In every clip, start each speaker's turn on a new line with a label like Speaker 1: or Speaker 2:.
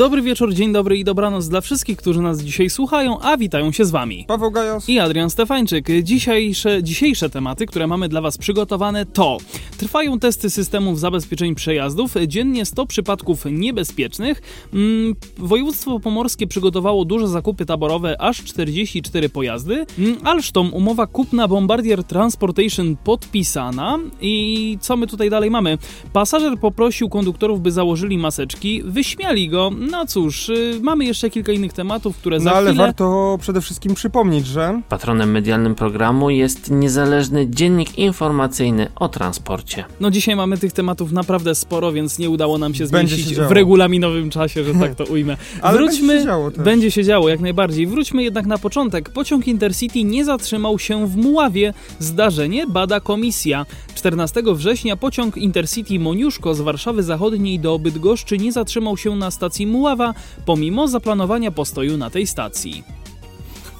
Speaker 1: Dobry wieczór, dzień dobry i dobranoc dla wszystkich, którzy nas dzisiaj słuchają, a witają się z wami.
Speaker 2: Paweł Gajos.
Speaker 1: I Adrian Stefańczyk. Dzisiejsze, dzisiejsze tematy, które mamy dla Was przygotowane to Trwają testy systemów zabezpieczeń przejazdów, dziennie 100 przypadków niebezpiecznych. Mm, województwo pomorskie przygotowało duże zakupy taborowe, aż 44 pojazdy. Mm, Alstom, umowa kupna Bombardier Transportation podpisana. I co my tutaj dalej mamy? Pasażer poprosił konduktorów, by założyli maseczki, wyśmiali go. No cóż, y, mamy jeszcze kilka innych tematów, które za
Speaker 2: No ale
Speaker 1: chwilę...
Speaker 2: warto przede wszystkim przypomnieć, że
Speaker 3: Patronem medialnym programu jest niezależny dziennik informacyjny o transporcie.
Speaker 1: No dzisiaj mamy tych tematów naprawdę sporo, więc nie udało nam się zmieścić
Speaker 2: się
Speaker 1: w regulaminowym czasie, że tak to ujmę.
Speaker 2: Ale
Speaker 1: Wróćmy,
Speaker 2: będzie się działo też.
Speaker 1: będzie się działo jak najbardziej. Wróćmy jednak na początek. Pociąg Intercity nie zatrzymał się w Muławie. Zdarzenie bada komisja. 14 września pociąg Intercity Moniuszko z Warszawy Zachodniej do Bydgoszczy nie zatrzymał się na stacji Muława, pomimo zaplanowania postoju na tej stacji.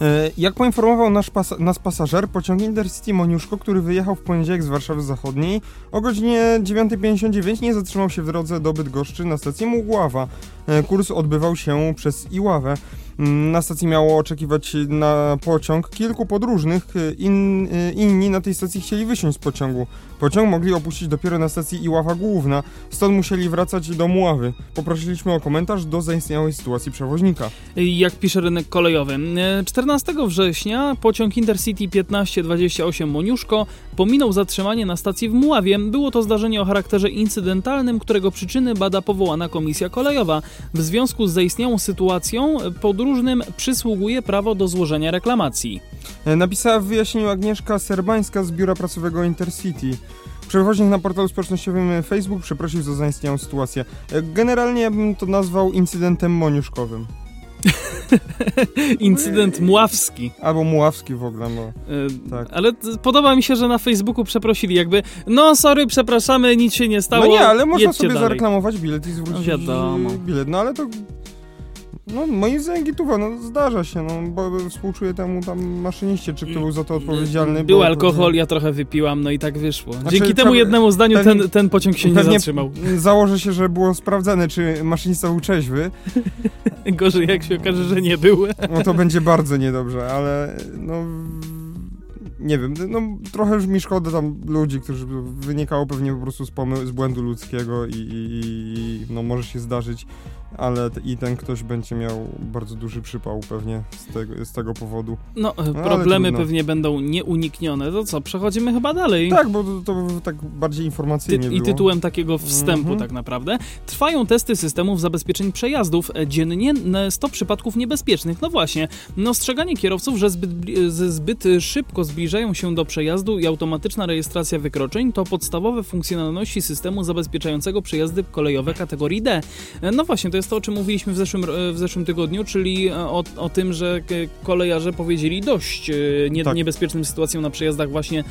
Speaker 2: e, jak poinformował nasz pas nas pasażer, pociąg Intercity Moniuszko, który wyjechał w poniedziałek z Warszawy Zachodniej o godzinie 9.59 nie zatrzymał się w drodze do Bydgoszczy na stacji Mugława. E, kurs odbywał się przez Iławę. Mm, Na stacji miało oczekiwać na pociąg kilku podróżnych. e, In, inni na tej stacji chcieli wysiąść z pociągu. Pociąg mogli opuścić dopiero na stacji Iława Główna, stąd musieli wracać do Muławy. Poprosiliśmy o komentarz do zaistniałej sytuacji przewoźnika.
Speaker 1: Jak pisze rynek kolejowy. E, 14 września pociąg Intercity 1528 Moniuszko pominął zatrzymanie na stacji w Muławie. Było to zdarzenie o charakterze incydentalnym, którego przyczyny bada powołana komisja kolejowa. W związku z zaistniałą sytuacją podróżnym przysługuje prawo do złożenia reklamacji.
Speaker 2: E, Napisała w wyjaśnieniu Agnieszka Serbańska z biura prasowego Intercity. Przewoźnik na portalu społecznościowym Facebook przeprosił za zaistniałą sytuację. Generalnie ja bym to nazwał incydentem moniuszkowym.
Speaker 1: Incydent muławski.
Speaker 2: Albo muławski w ogóle, no.
Speaker 1: E,
Speaker 2: Tak.
Speaker 1: Ale podoba mi się, że na Facebooku przeprosili jakby no sorry, przepraszamy, nic się nie stało.
Speaker 2: No nie, ale można sobie
Speaker 1: dalej.
Speaker 2: zareklamować bilet i zwrócić
Speaker 1: No wiadomo.
Speaker 2: bilet. No ale to... No moim zdaniem gituwa, no zdarza się, no bo współczuję temu tam maszyniście, czy kto był za to odpowiedzialny.
Speaker 1: Był
Speaker 2: bo-
Speaker 1: alkohol, ja trochę wypiłam, no i tak wyszło.
Speaker 2: Znaczy,
Speaker 1: Dzięki temu jednemu zdaniu
Speaker 2: pewnie-
Speaker 1: ten, ten pociąg się nie zatrzymał.
Speaker 2: Założę się, że było sprawdzane, czy maszynista był trzeźwy.
Speaker 1: Gorzej jak się okaże, że nie był.
Speaker 2: No to będzie bardzo niedobrze, ale no nie wiem, no trochę już mi szkoda tam ludzi, którzy wynikało pewnie po prostu z, z błędu ludzkiego i, i, i no może się zdarzyć, ale i ten ktoś będzie miał bardzo duży przypał pewnie z tego, z tego powodu.
Speaker 1: No,
Speaker 2: ale
Speaker 1: problemy
Speaker 2: trudno.
Speaker 1: pewnie będą nieuniknione. To co, przechodzimy chyba dalej.
Speaker 2: Tak, bo to, to tak bardziej
Speaker 1: Ty
Speaker 2: informacyjnie
Speaker 1: I
Speaker 2: było.
Speaker 1: tytułem takiego wstępu
Speaker 2: Mhm.
Speaker 1: tak naprawdę. Trwają testy systemów zabezpieczeń przejazdów. E, Dziennie n- 100 przypadków niebezpiecznych. No właśnie, no ostrzeganie kierowców, że zbyt, zbyt szybko zbliżają się do przejazdu i automatyczna rejestracja wykroczeń to podstawowe funkcjonalności systemu zabezpieczającego przejazdy kolejowe kategorii D. E, No właśnie, to jest to, o czym mówiliśmy w zeszłym, w zeszłym tygodniu, czyli e, o, o tym, że kolejarze powiedzieli dość e, nie,
Speaker 2: Tak.
Speaker 1: niebezpiecznym sytuacjom na przejazdach właśnie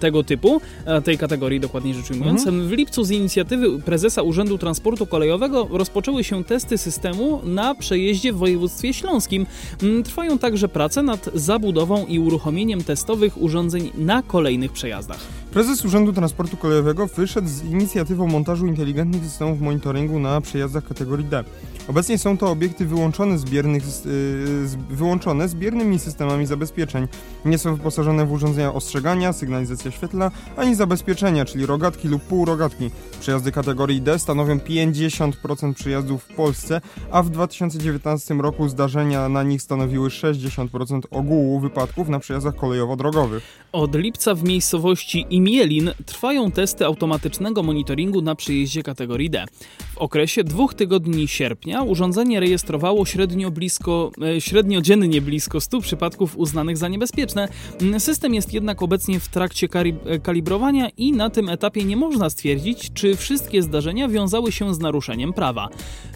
Speaker 1: tego typu, e, tej kategorii dokładniej rzecz ujmując. W lipcu z inicjatywy prezesa Urzędu Transportu Kolejowego rozpoczęły się testy systemu na przejeździe w województwie śląskim. Trwają także prace nad zabudową i uruchomieniem testowych urządzeń na kolejnych przejazdach.
Speaker 2: Prezes Urzędu Transportu Kolejowego wyszedł z inicjatywą montażu inteligentnych systemów monitoringu na przejazdach kategorii D. Obecnie są to obiekty wyłączone z, biernych, yy, z, wyłączone z biernymi systemami zabezpieczeń. Nie są wyposażone w urządzenia ostrzegania, sygnalizacja świetlna, ani zabezpieczenia, czyli rogatki lub półrogatki. Przejazdy kategorii D stanowią 50% przejazdów w Polsce, a w 2019 roku zdarzenia na nich stanowiły 60% ogółu wypadków na przejazdach kolejowo-drogowych.
Speaker 1: Od lipca w miejscowości Imielin trwają testy automatycznego monitoringu na przejeździe kategorii D. W okresie dwóch tygodni sierpnia urządzenie rejestrowało średnio blisko, e, średnio dziennie blisko 100 przypadków uznanych za niebezpieczne. Mm, System jest jednak obecnie w trakcie e, kalibrowania i na tym etapie nie można stwierdzić, czy wszystkie zdarzenia wiązały się z naruszeniem prawa.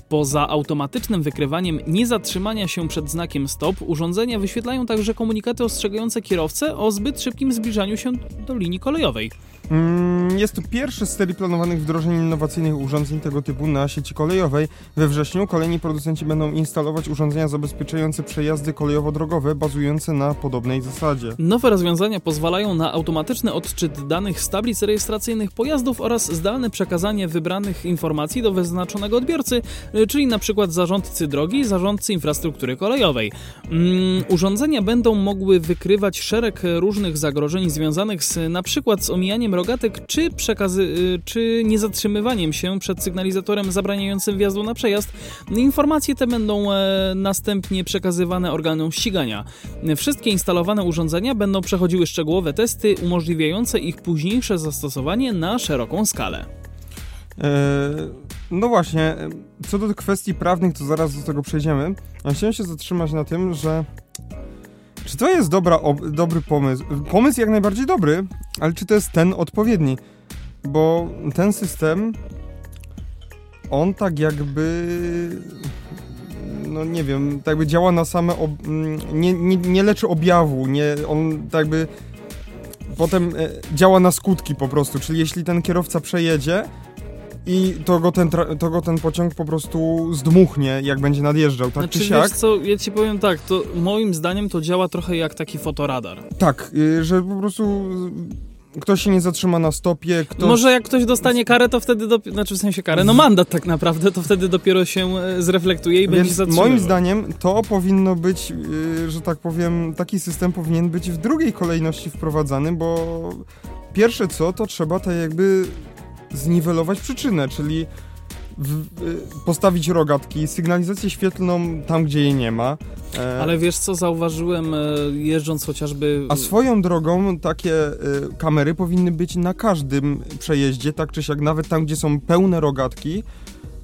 Speaker 1: Poza automatycznym wykrywaniem niezatrzymania się przed znakiem stop, urządzenia wyświetlają także komunikaty ostrzegające kierowcę o zbyt szybkim zbliżaniu się do linii kolejowej.
Speaker 2: Mm, jest to pierwszy z serii planowanych wdrożeń innowacyjnych urządzeń tego typu na sieci kolejowej. We wrześniu kolejni producenci będą instalować urządzenia zabezpieczające przejazdy kolejowo-drogowe bazujące na podobnej zasadzie.
Speaker 1: Nowe rozwiązania pozwalają na automatyczny odczyt danych z tablic rejestracyjnych pojazdów oraz zdalne przekazanie wybranych informacji do wyznaczonego odbiorcy, y, czyli przykład zarządcy drogi zarządcy infrastruktury kolejowej. Mm, urządzenia będą mogły wykrywać szereg różnych zagrożeń związanych z przykład z omijaniem rogatek czy, przekazy, y, czy niezatrzymywaniem się przed sygnalizatorem zabraniającym wjazdu na przejazd. Informacje te będą e, następnie przekazywane organom ścigania. Wszystkie instalowane urządzenia będą przechodziły szczegółowe testy umożliwiające ich późniejsze zastosowanie na szeroką skalę.
Speaker 2: E, no właśnie, co do kwestii prawnych, to zaraz do tego przejdziemy. Chciałem się zatrzymać na tym, że czy to jest dobra, ob, dobry pomysł? Pomysł jak najbardziej dobry, ale czy to jest ten odpowiedni? Bo ten system, on tak jakby, no nie wiem, tak jakby działa na same, ob, nie, nie, nie leczy objawu, nie, on tak jakby potem e, działa na skutki po prostu, czyli jeśli ten kierowca przejedzie, i to go, ten, to go ten pociąg po prostu zdmuchnie, jak będzie nadjeżdżał, tak
Speaker 1: znaczy,
Speaker 2: czy siak.
Speaker 1: Wiesz co, ja ci powiem tak, to moim zdaniem to działa trochę jak taki fotoradar.
Speaker 2: Tak, y, że po prostu ktoś się nie zatrzyma na stopie, ktoś...
Speaker 1: Może jak ktoś dostanie karę, to wtedy, znaczy w sensie karę, no mandat tak naprawdę, to wtedy dopiero się e, zreflektuje i
Speaker 2: Więc
Speaker 1: będzie zatrzymywał.
Speaker 2: moim zdaniem to powinno być, y, że tak powiem, taki system powinien być w drugiej kolejności wprowadzany, bo pierwsze co, to trzeba tak jakby zniwelować przyczynę, czyli w, postawić rogatki, sygnalizację świetlną tam, gdzie jej nie ma.
Speaker 1: E... Ale wiesz co, zauważyłem e, jeżdżąc chociażby...
Speaker 2: A swoją drogą takie e, kamery powinny być na każdym przejeździe, tak czy siak, nawet tam, gdzie są pełne rogatki,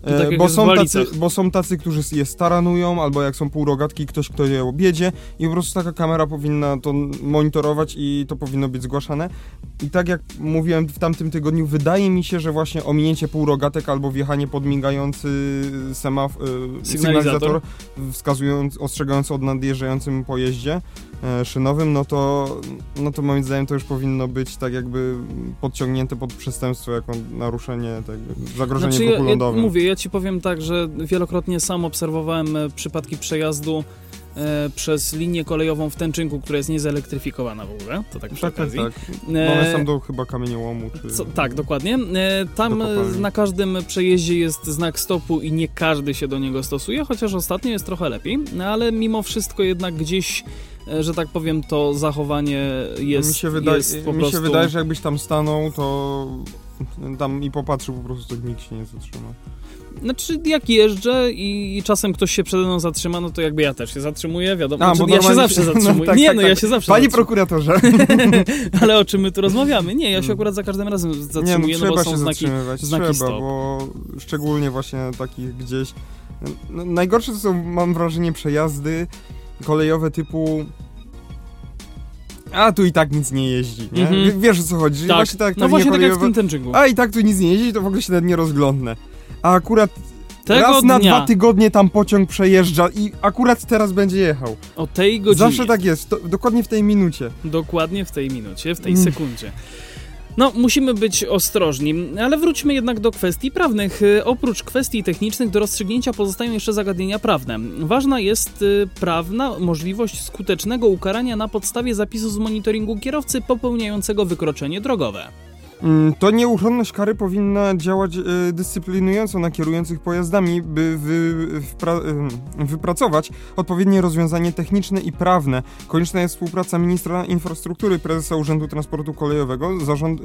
Speaker 2: tak bo, są tacy, bo są tacy, którzy je staranują, albo jak są półrogatki, ktoś, kto je objedzie i po prostu taka kamera powinna to monitorować i to powinno być zgłaszane. I tak jak mówiłem w tamtym tygodniu, wydaje mi się, że właśnie ominięcie półrogatek albo wjechanie pod migający semaf sygnalizator, sygnalizator wskazując, ostrzegający o nadjeżdżającym pojeździe, E, szynowym, no to, no to moim zdaniem to już powinno być tak jakby podciągnięte pod przestępstwo jako naruszenie, tak zagrożenie znaczy,
Speaker 1: ruchu
Speaker 2: lądowym.
Speaker 1: Ja, mówię, ja ci powiem tak, że wielokrotnie sam obserwowałem e, przypadki przejazdu e, przez linię kolejową w Tęczynku, która jest niezelektryfikowana w ogóle, to tak przy
Speaker 2: tak,
Speaker 1: okazji.
Speaker 2: Tak, tak. E, One są do chyba kamieniołomu. Czy...
Speaker 1: Co, tak, dokładnie. E, tam na każdym przejeździe jest znak stopu i nie każdy się do niego stosuje, chociaż ostatnio jest trochę lepiej, no, ale mimo wszystko jednak gdzieś E, że tak powiem, to zachowanie jest, mi się wydaje, jest
Speaker 2: mi
Speaker 1: prostu...
Speaker 2: się wydaje, że jakbyś tam stanął, to tam i popatrzył po prostu, to nikt się nie zatrzyma.
Speaker 1: Znaczy, jak jeżdżę i, czasem ktoś się przede mną zatrzyma, no to jakby ja też się zatrzymuję, wiadomo. A, znaczy, ja się zawsze zatrzymuję. No, tak, nie, tak, no tak. ja się zawsze
Speaker 2: Panie prokuratorze.
Speaker 1: Ale o czym my tu rozmawiamy? Nie, ja się akurat za każdym razem zatrzymuję,
Speaker 2: nie, no,
Speaker 1: no bo są
Speaker 2: się
Speaker 1: znaki, znaki trzeba,
Speaker 2: stop. bo szczególnie właśnie takich gdzieś... No, najgorsze to są, mam wrażenie, przejazdy kolejowe typu a tu i tak nic nie jeździ, nie? -hmm. Wiesz o co chodzi,
Speaker 1: tak. właśnie tak, no właśnie tak jak w tym tęczyngu.
Speaker 2: A i tak tu nic nie jeździ, to w ogóle się nawet nie rozglądnę. A akurat Tego raz na dnia. dwa tygodnie tam pociąg przejeżdża i akurat teraz będzie jechał.
Speaker 1: O tej godzinie.
Speaker 2: Zawsze tak jest, to, dokładnie w tej minucie.
Speaker 1: Dokładnie w tej minucie, w tej mm. sekundzie. No, musimy być ostrożni, ale wróćmy jednak do kwestii prawnych. Y, oprócz kwestii technicznych do rozstrzygnięcia pozostają jeszcze zagadnienia prawne. Ważna jest y, prawna możliwość skutecznego ukarania na podstawie zapisu z monitoringu kierowcy popełniającego wykroczenie drogowe.
Speaker 2: Mm, to nieuchronność kary powinna działać e, dyscyplinująco na kierujących pojazdami, by wy, wypracować odpowiednie rozwiązanie techniczne i prawne. Konieczna jest współpraca ministra infrastruktury, prezesa Urzędu Transportu Kolejowego, zarząd,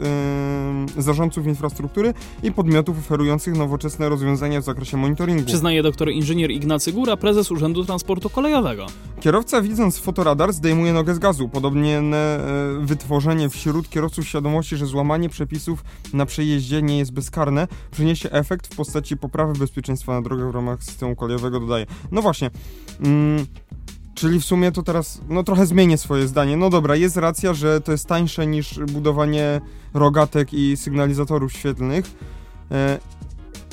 Speaker 2: zarządców infrastruktury i podmiotów oferujących nowoczesne rozwiązania w zakresie monitoringu.
Speaker 1: Przyznaje doktor inżynier Ignacy Góra, prezes Urzędu Transportu Kolejowego.
Speaker 2: Kierowca widząc fotoradar zdejmuje nogę z gazu. Podobnie e, wytworzenie wśród kierowców świadomości, że złamanie przepisów na przejeździe nie jest bezkarne, przyniesie efekt w postaci poprawy bezpieczeństwa na drogach w ramach systemu kolejowego, dodaje. No właśnie. Mm, Czyli w sumie to teraz, no trochę zmienię swoje zdanie. No dobra, jest racja, że to jest tańsze niż budowanie rogatek i sygnalizatorów świetlnych, e,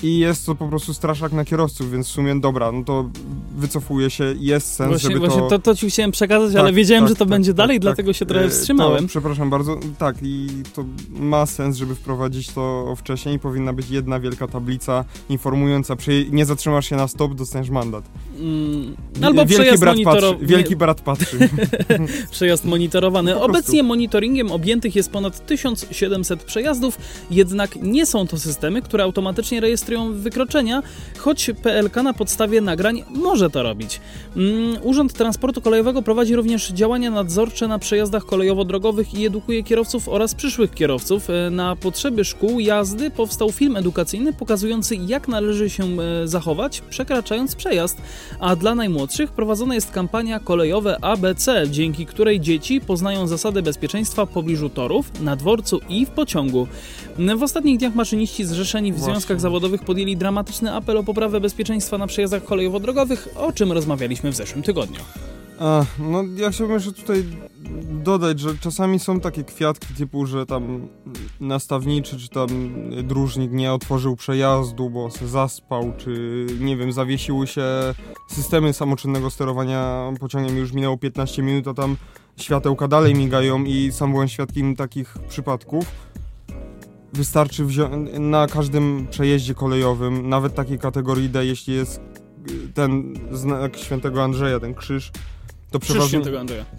Speaker 2: i jest to po prostu straszak na kierowców, więc w sumie dobra, no to wycofuje się, jest sens,
Speaker 1: Właśnie,
Speaker 2: żeby
Speaker 1: właśnie
Speaker 2: to...
Speaker 1: to, to ci chciałem przekazać,
Speaker 2: Tak,
Speaker 1: ale wiedziałem,
Speaker 2: tak,
Speaker 1: że to
Speaker 2: tak,
Speaker 1: będzie
Speaker 2: tak,
Speaker 1: dalej,
Speaker 2: tak.
Speaker 1: dlatego się trochę
Speaker 2: E,
Speaker 1: wstrzymałem.
Speaker 2: To, przepraszam bardzo, tak i to ma sens, żeby wprowadzić to wcześniej. Powinna być jedna wielka tablica informująca, przy nie zatrzymasz się na stop, dostaniesz mandat.
Speaker 1: Mm, albo
Speaker 2: wielki brat
Speaker 1: monitoro...
Speaker 2: patrzy, wielki brat patrzy.
Speaker 1: przejazd monitorowany. Obecnie monitoringiem objętych jest ponad 1700 przejazdów, jednak nie są to systemy, które automatycznie rejestrują wykroczenia, choć PLK na podstawie nagrań może to robić. Mm, Urząd Transportu Kolejowego prowadzi również działania nadzorcze na przejazdach kolejowo-drogowych i edukuje kierowców oraz przyszłych kierowców. E, Na potrzeby szkół jazdy powstał film edukacyjny pokazujący, jak należy się e, zachować, przekraczając przejazd. A dla najmłodszych prowadzona jest kampania kolejowe ABC, dzięki której dzieci poznają zasady bezpieczeństwa w pobliżu torów, na dworcu i w pociągu. W ostatnich dniach maszyniści zrzeszeni w
Speaker 2: Właśnie.
Speaker 1: związkach zawodowych podjęli dramatyczny apel o poprawę bezpieczeństwa na przejazdach kolejowo-drogowych, o czym rozmawialiśmy w zeszłym tygodniu.
Speaker 2: A, no ja chciałbym jeszcze tutaj dodać, że czasami są takie kwiatki typu, że tam nastawniczy czy tam dróżnik nie otworzył przejazdu, bo se zaspał, czy nie wiem, zawiesiły się systemy samoczynnego sterowania pociągiem, już minęło 15 minut, a tam światełka dalej migają i sam byłem świadkiem takich przypadków. Wystarczy wziąć na każdym przejeździe kolejowym, nawet takiej kategorii D, jeśli jest ten znak świętego Andrzeja, ten krzyż, to przeważnie,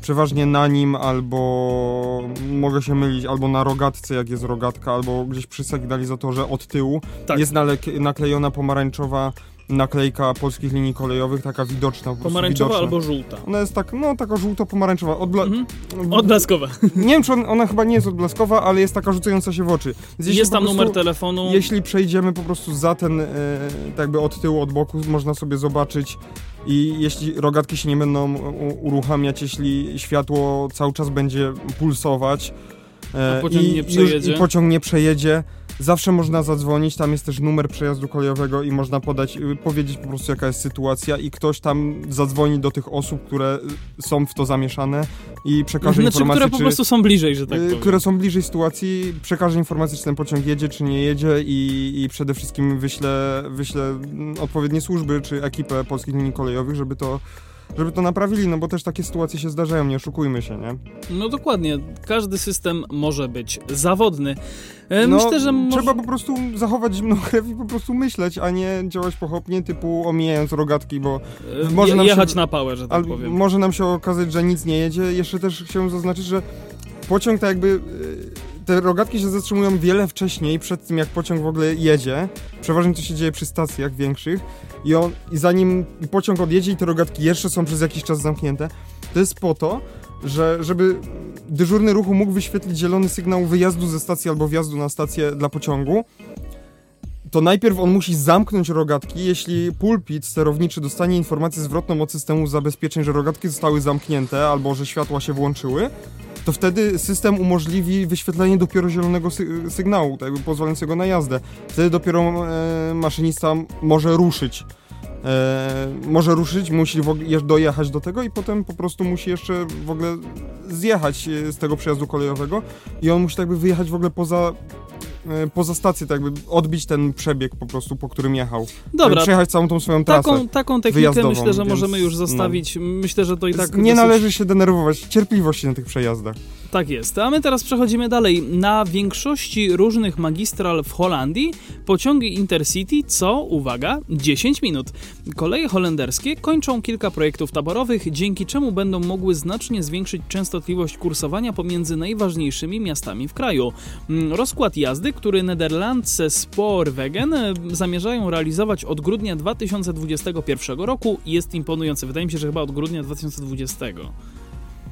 Speaker 2: przeważnie na nim albo mogę się mylić, albo na rogatce, jak jest rogatka, albo gdzieś przy sygnalizatorze od tyłu
Speaker 1: Tak.
Speaker 2: jest naklejona pomarańczowa naklejka polskich linii kolejowych, taka widoczna. Po
Speaker 1: Pomarańczowa
Speaker 2: widoczna.
Speaker 1: albo żółta.
Speaker 2: Ona jest tak, no taka żółto-pomarańczowa. Odbla-
Speaker 1: Mhm. Odblaskowa.
Speaker 2: Nie wiem, czy on, ona chyba nie jest odblaskowa, ale jest taka rzucająca się w oczy. Jeśli
Speaker 1: Jest tam
Speaker 2: prostu-
Speaker 1: numer telefonu.
Speaker 2: Jeśli przejdziemy po prostu za ten, e, tak jakby od tyłu, od boku, można sobie zobaczyć i jeśli rogatki się nie będą uruchamiać, jeśli światło cały czas będzie pulsować e,
Speaker 1: pociąg
Speaker 2: i,
Speaker 1: nie
Speaker 2: już- i pociąg nie przejedzie, zawsze można zadzwonić, tam jest też numer przejazdu kolejowego i można podać, y, powiedzieć po prostu jaka jest sytuacja i ktoś tam zadzwoni do tych osób, które y, są w to zamieszane i przekaże
Speaker 1: Znaczy,
Speaker 2: informację,
Speaker 1: które po prostu są bliżej, że tak
Speaker 2: Y,
Speaker 1: powiem.
Speaker 2: które są bliżej sytuacji, przekaże informację, czy ten pociąg jedzie, czy nie jedzie i, i przede wszystkim wyślę, wyślę mm, odpowiednie służby, czy ekipę polskich linii kolejowych, żeby to, żeby to naprawili, no bo też takie sytuacje się zdarzają, nie oszukujmy się, nie?
Speaker 1: No dokładnie, każdy system może być zawodny. E,
Speaker 2: No,
Speaker 1: Myślę, że może...
Speaker 2: trzeba po prostu zachować zimną krew i po prostu myśleć, a nie działać pochopnie, typu omijając rogatki, bo
Speaker 1: e,
Speaker 2: może nam się-
Speaker 1: jechać na pałę, że tak powiem.
Speaker 2: może nam się okazać, że nic nie jedzie. Jeszcze też chciałem zaznaczyć, że pociąg tak jakby... Te rogatki się zatrzymują wiele wcześniej, przed tym jak pociąg w ogóle jedzie. Przeważnie to się dzieje przy stacjach większych. I, on, I zanim pociąg odjedzie i te rogatki jeszcze są przez jakiś czas zamknięte, to jest po to, że, żeby dyżurny ruchu mógł wyświetlić zielony sygnał wyjazdu ze stacji albo wjazdu na stację dla pociągu, to najpierw on musi zamknąć rogatki. Jeśli pulpit sterowniczy dostanie informację zwrotną od systemu zabezpieczeń, że rogatki zostały zamknięte albo że światła się włączyły, to wtedy system umożliwi wyświetlenie dopiero zielonego sy sygnału, tak jakby pozwalającego na jazdę. Wtedy dopiero e, maszynista może ruszyć. E, może ruszyć, musi dojechać do tego i potem po prostu musi jeszcze w ogóle zjechać e, z tego przejazdu kolejowego i on musi tak jakby wyjechać w ogóle poza poza stację, tak jakby odbić ten przebieg po prostu, po którym jechał.
Speaker 1: Dobra,
Speaker 2: Przejechać całą tą swoją trasę.
Speaker 1: taką, taką technikę myślę, że
Speaker 2: więc,
Speaker 1: możemy już
Speaker 2: no.
Speaker 1: zostawić. Myślę, że to i tak
Speaker 2: nie
Speaker 1: dosyć-
Speaker 2: należy się denerwować. Cierpliwości na tych przejazdach.
Speaker 1: Tak jest. A my teraz przechodzimy dalej. Na większości różnych magistral w Holandii pociągi Intercity co, uwaga, 10 minut. Koleje holenderskie kończą kilka projektów taborowych, dzięki czemu będą mogły znacznie zwiększyć częstotliwość kursowania pomiędzy najważniejszymi miastami w kraju. Mm, Rozkład jazdy, który Nederlandse Spoorwegen e, zamierzają realizować od grudnia 2021 roku jest imponujący. Wydaje mi się, że chyba od grudnia 2020.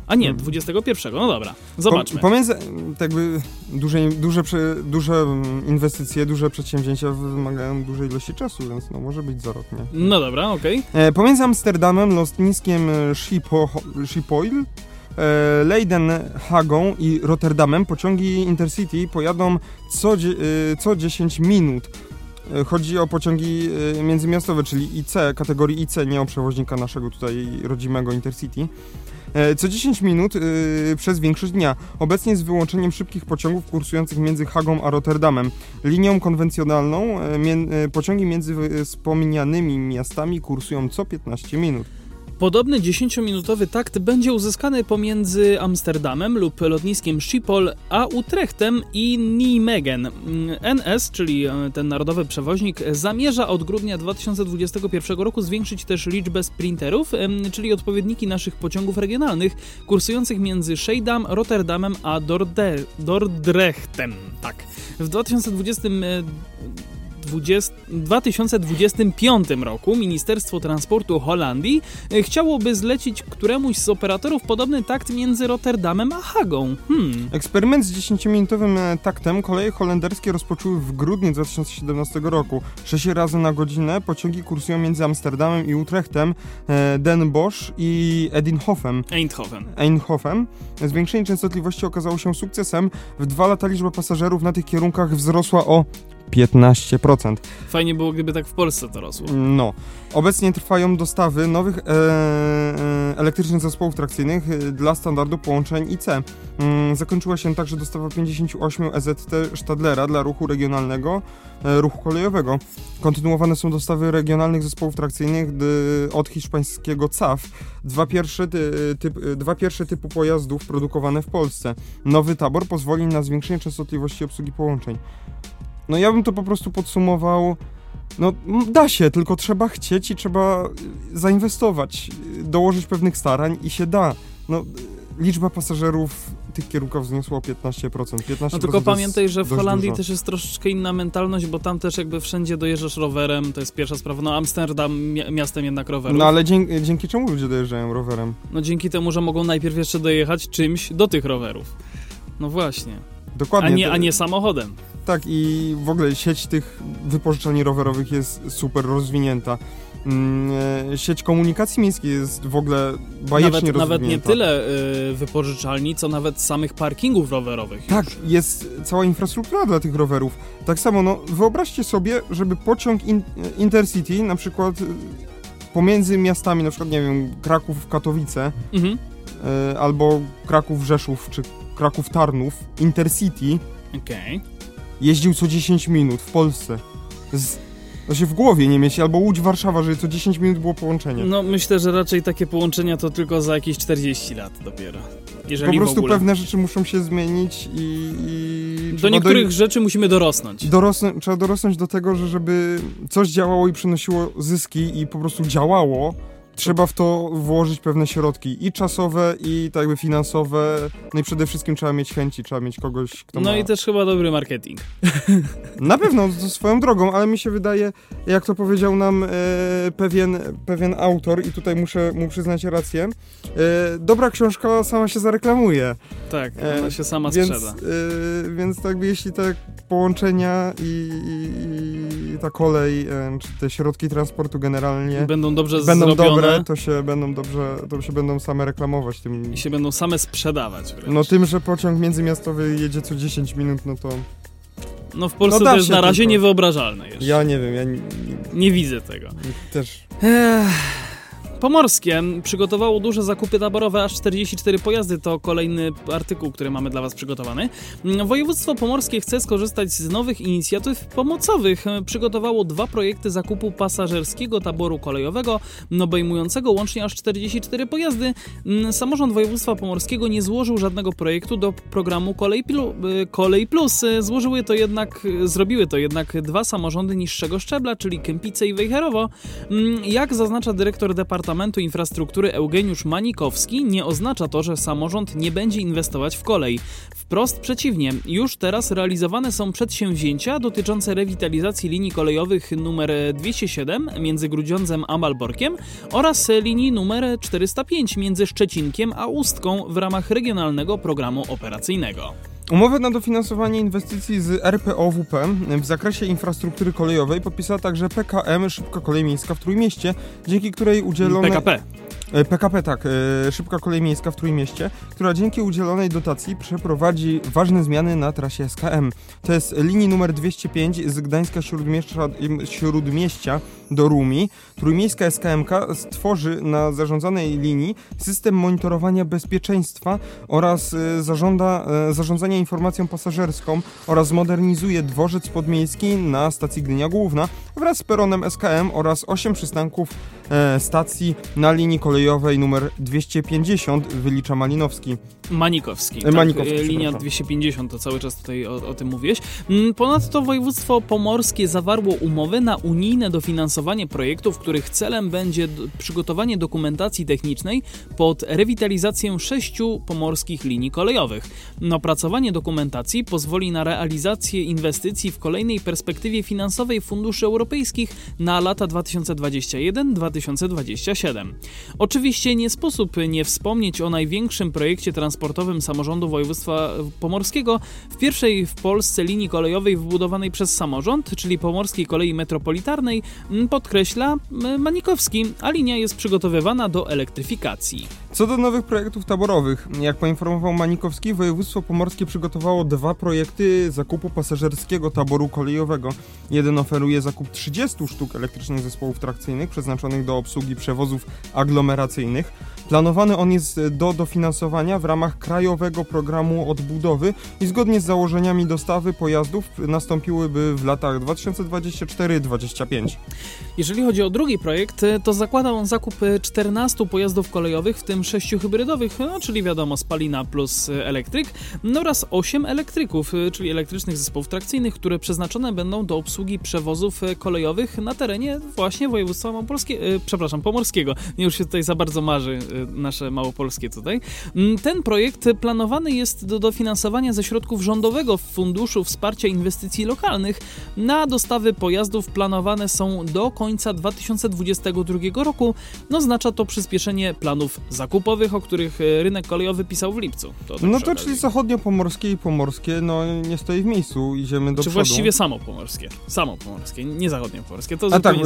Speaker 1: A nie, 21. No dobra, zobaczmy.
Speaker 2: Po, pomiędzy tak jakby duże, duże, duże mm, inwestycje, duże przedsięwzięcia wymagają dużej ilości czasu, więc no może być za rok, nie?
Speaker 1: No dobra, okej.
Speaker 2: E, pomiędzy Amsterdamem, lotniskiem e, Schiphol, Schiphol e, Leiden, Hagą i Rotterdamem pociągi Intercity pojadą co, co 10 minut. Chodzi o pociągi międzymiastowe, czyli IC, kategorii IC, nie o przewoźnika naszego tutaj rodzimego Intercity. E, co 10 minut e, przez większość dnia. Obecnie z wyłączeniem szybkich pociągów kursujących między Hagą a Rotterdamem. Linią konwencjonalną e, pociągi między wspomnianymi miastami kursują co 15 minut.
Speaker 1: Podobny 10-minutowy takt będzie uzyskany pomiędzy Amsterdamem lub lotniskiem Schiphol a Utrechtem i Nijmegen. Mm, NS, czyli e, ten narodowy przewoźnik, zamierza od grudnia 2021 roku zwiększyć też liczbę sprinterów, czyli odpowiedniki naszych pociągów regionalnych kursujących między Schiedam, Rotterdamem a Dordrechtem. Tak. W 2020 e, 20, 2025 roku Ministerstwo Transportu Holandii e, chciałoby zlecić któremuś z operatorów podobny takt między Rotterdamem a Hagą. Hmm.
Speaker 2: Eksperyment z 10-minutowym e, taktem koleje holenderskie rozpoczęły w grudniu 2017 roku. 6 razy na godzinę pociągi kursują między Amsterdamem i Utrechtem, e, Den Bosch i Edinhofem.
Speaker 1: Eindhoven.
Speaker 2: Eindhoven. Zwiększenie częstotliwości okazało się sukcesem. W dwa lata liczba pasażerów na tych kierunkach wzrosła o 15%.
Speaker 1: Fajnie było, gdyby tak w Polsce to rosło.
Speaker 2: No. Obecnie trwają dostawy nowych e, e, elektrycznych zespołów trakcyjnych e, dla standardu połączeń IC. Mm, zakończyła się także dostawa 58 EZT Stadlera dla ruchu regionalnego, e, ruchu kolejowego. Kontynuowane są dostawy regionalnych zespołów trakcyjnych od hiszpańskiego CAF. Dwa pierwsze, ty, typ, dwa pierwsze typu pojazdów produkowane w Polsce. Nowy tabor pozwoli na zwiększenie częstotliwości obsługi połączeń. No ja bym to po prostu podsumował. No, da się, tylko trzeba chcieć i trzeba y, zainwestować, y, dołożyć pewnych starań i się da. No, liczba pasażerów tych kierunków wzniosła o 15%. 15%
Speaker 1: No tylko pamiętaj, że w Holandii
Speaker 2: dużo.
Speaker 1: też jest troszeczkę inna mentalność, bo tam też jakby wszędzie dojeżdżasz rowerem, to jest pierwsza sprawa. No Amsterdam mi- miastem jednak rowerów.
Speaker 2: No ale dzięki, dzięki czemu ludzie dojeżdżają rowerem?
Speaker 1: No dzięki temu, że mogą najpierw jeszcze dojechać czymś do tych rowerów. No właśnie.
Speaker 2: Dokładnie.
Speaker 1: A nie, a nie samochodem.
Speaker 2: Tak i w ogóle sieć tych wypożyczalni rowerowych jest super rozwinięta. Mm, e, Sieć komunikacji miejskiej jest w ogóle bajecznie
Speaker 1: Nawet, nawet nie
Speaker 2: rozwinięta.
Speaker 1: tyle y, wypożyczalni, co nawet samych parkingów rowerowych.
Speaker 2: Tak, jest cała infrastruktura dla tych rowerów. Tak samo, no wyobraźcie sobie, żeby pociąg in, Intercity, na przykład pomiędzy miastami, na przykład, nie wiem, Kraków-Katowice,
Speaker 1: Mhm.
Speaker 2: Y, albo Kraków-Rzeszów, czy Kraków-Tarnów, Intercity
Speaker 1: Okej.
Speaker 2: jeździł co 10 minut w Polsce. Z, to się w głowie nie mieści, albo Łódź-Warszawa, że co 10 minut było połączenie.
Speaker 1: No myślę, że raczej takie połączenia to tylko za jakieś 40 lat dopiero. Jeżeli
Speaker 2: po prostu pewne rzeczy muszą się zmienić i... i
Speaker 1: Do niektórych
Speaker 2: doj-
Speaker 1: rzeczy musimy dorosnąć.
Speaker 2: Dorosnę, trzeba dorosnąć do tego, że żeby coś działało i przynosiło zyski i po prostu działało, trzeba w to włożyć pewne środki i czasowe, i tak jakby finansowe, no i przede wszystkim trzeba mieć chęci, trzeba mieć kogoś, kto
Speaker 1: No
Speaker 2: ma...
Speaker 1: i też chyba dobry marketing.
Speaker 2: Na pewno, swoją drogą, ale mi się wydaje, jak to powiedział nam e, pewien, pewien autor i tutaj muszę mu przyznać rację, e, dobra książka sama się zareklamuje.
Speaker 1: Tak,
Speaker 2: E,
Speaker 1: ona się sama
Speaker 2: Więc,
Speaker 1: sprzeda.
Speaker 2: y, więc tak jeśli te połączenia i, i, i ta kolej, y, czy te środki transportu generalnie
Speaker 1: Będą dobrze
Speaker 2: będą
Speaker 1: zrobione
Speaker 2: dobre, to się będą dobrze, to się będą same reklamować tym.
Speaker 1: i się będą same sprzedawać wręcz.
Speaker 2: No tym, że pociąg międzymiastowy jedzie co 10 minut, no to
Speaker 1: No w Polsce
Speaker 2: no
Speaker 1: to jest na razie
Speaker 2: tylko.
Speaker 1: niewyobrażalne jeszcze.
Speaker 2: ja nie wiem, ja nie,
Speaker 1: Nie widzę tego.
Speaker 2: też
Speaker 1: Ech. Pomorskie przygotowało duże zakupy taborowe, aż 44 pojazdy. To kolejny artykuł, który mamy dla Was przygotowany. Województwo Pomorskie chce skorzystać z nowych inicjatyw pomocowych. Przygotowało dwa projekty zakupu pasażerskiego taboru kolejowego, obejmującego łącznie aż 44 pojazdy. Samorząd Województwa Pomorskiego nie złożył żadnego projektu do programu Kolej, Plu, Kolej Plus. Złożyły to jednak, zrobiły to jednak dwa samorządy niższego szczebla, czyli Kępice i Wejherowo. Jak zaznacza dyrektor Departamentu Infrastruktury Eugeniusz Manikowski, nie oznacza to, że samorząd nie będzie inwestować w kolej. Wprost przeciwnie, już teraz realizowane są przedsięwzięcia dotyczące rewitalizacji linii kolejowych numer 207 między Grudziądzem a Malborkiem oraz linii numer 405 między Szczecinkiem a Ustką w ramach regionalnego programu operacyjnego.
Speaker 2: Umowę na dofinansowanie inwestycji z RPOWP w zakresie infrastruktury kolejowej podpisała także PKM Szybka Kolej Miejska w Trójmieście, dzięki której udzielone...
Speaker 1: PKP.
Speaker 2: E, PKP, tak, e, szybka kolej miejska w Trójmieście, która dzięki udzielonej dotacji przeprowadzi ważne zmiany na trasie SKM. To jest linii numer 205 z Gdańska Śródmieścia, Śródmieścia do Rumi. Trójmiejska SKMK stworzy na zarządzanej linii system monitorowania bezpieczeństwa oraz e, zarządza, zarządzania informacją pasażerską oraz modernizuje dworzec podmiejski na stacji Gdynia Główna wraz z peronem SKM oraz 8 przystanków stacji na linii kolejowej numer 250 wylicza Malinowski.
Speaker 1: Manikowski. Tak,
Speaker 2: Manikowski
Speaker 1: linia 250, to cały czas tutaj o, o, tym mówiłeś. Mm, ponadto województwo pomorskie zawarło umowy na unijne dofinansowanie projektów, których celem będzie przygotowanie dokumentacji technicznej pod rewitalizację sześciu pomorskich linii kolejowych. Opracowanie dokumentacji pozwoli na realizację inwestycji w kolejnej perspektywie finansowej funduszy europejskich na lata 2021-2027. Oczywiście nie sposób nie wspomnieć o największym projekcie transportowym samorządu województwa pomorskiego, w pierwszej w Polsce linii kolejowej wybudowanej przez samorząd, czyli Pomorskiej Kolei Metropolitarnej, podkreśla Manikowski, a linia jest przygotowywana do elektryfikacji.
Speaker 2: Co do nowych projektów taborowych, jak poinformował Manikowski, województwo pomorskie przygotowało dwa projekty zakupu pasażerskiego taboru kolejowego. Jeden oferuje zakup 30 sztuk elektrycznych zespołów trakcyjnych przeznaczonych do obsługi przewozów aglomeracyjnych. Planowany on jest do dofinansowania w ramach Krajowego Programu Odbudowy i zgodnie z założeniami dostawy pojazdów nastąpiłyby w latach 2024-2025.
Speaker 1: Jeżeli chodzi o drugi projekt, to zakłada on zakup 14 pojazdów kolejowych, w tym 6 hybrydowych, no, czyli wiadomo spalina plus elektryk, no oraz 8 elektryków, czyli elektrycznych zespołów trakcyjnych, które przeznaczone będą do obsługi przewozów kolejowych na terenie właśnie województwa małopolskiego, przepraszam, pomorskiego. Nie już się tutaj za bardzo marzy nasze małopolskie tutaj. Mm, ten projekt planowany jest do dofinansowania ze środków rządowego Funduszu Wsparcia Inwestycji Lokalnych. Na dostawy pojazdów planowane są do końca 2022 roku. No, oznacza to przyspieszenie planów zakupowych, o których e, rynek kolejowy pisał w lipcu.
Speaker 2: To no to czyli zachodnio-pomorskie i pomorskie, no nie stoi w miejscu, idziemy do
Speaker 1: Czy
Speaker 2: przodu.
Speaker 1: właściwie samo pomorskie. Samo pomorskie, nie zachodnio-pomorskie. To
Speaker 2: A tak, e,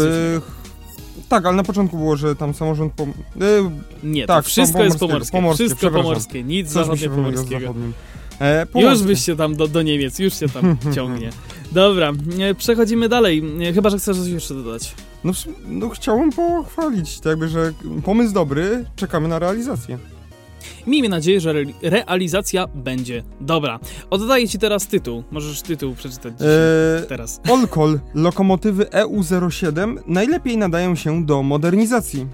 Speaker 2: tak, ale na początku było, że tam samorząd. Pom... Yy,
Speaker 1: nie, tak, wszystko jest pomorskie. pomorskie wszystko pomorskie, nic zachodnie pomorskiego. E, już byś się tam do, do Niemiec, już się tam ciągnie. Dobra, e, przechodzimy dalej. E, chyba, że chcesz coś jeszcze dodać.
Speaker 2: No, no chciałbym pochwalić, tak jakby, że pomysł dobry, czekamy na realizację.
Speaker 1: Miejmy nadzieję, że re realizacja będzie dobra. Oddaję Ci teraz tytuł. Możesz tytuł przeczytać eee, teraz.
Speaker 2: Olkol, lokomotywy EU07 najlepiej nadają się do modernizacji.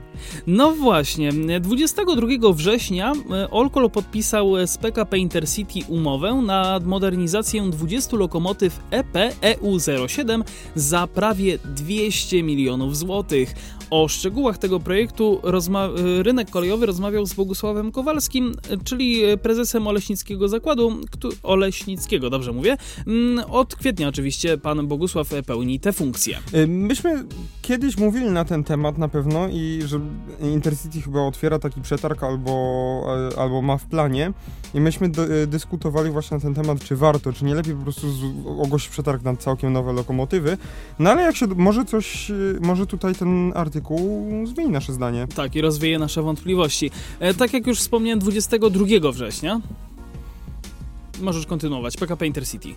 Speaker 1: No właśnie, 22 września e, Olkol podpisał z PKP Intercity umowę na modernizację 20 lokomotyw e EP EU07 za prawie 200 milionów złotych. O szczegółach tego projektu rynek kolejowy rozmawiał z Bogusławem Kowalskim, czyli prezesem Oleśnickiego Zakładu, Oleśnickiego, dobrze mówię. Mm, od kwietnia oczywiście pan Bogusław pełni tę funkcję.
Speaker 2: Y, myśmy kiedyś mówili na ten temat na pewno i że Intercity chyba otwiera taki przetarg albo, e, albo ma w planie i myśmy y, dyskutowali właśnie na ten temat, czy warto, czy nie lepiej po prostu ogłosić przetarg na całkiem nowe lokomotywy. No ale jak się, może coś, y, może tutaj ten artykuł artykuł zmieni nasze zdanie.
Speaker 1: Tak, i rozwieje nasze wątpliwości. E, tak jak już wspomniałem, 22 września możesz kontynuować. PKP Intercity.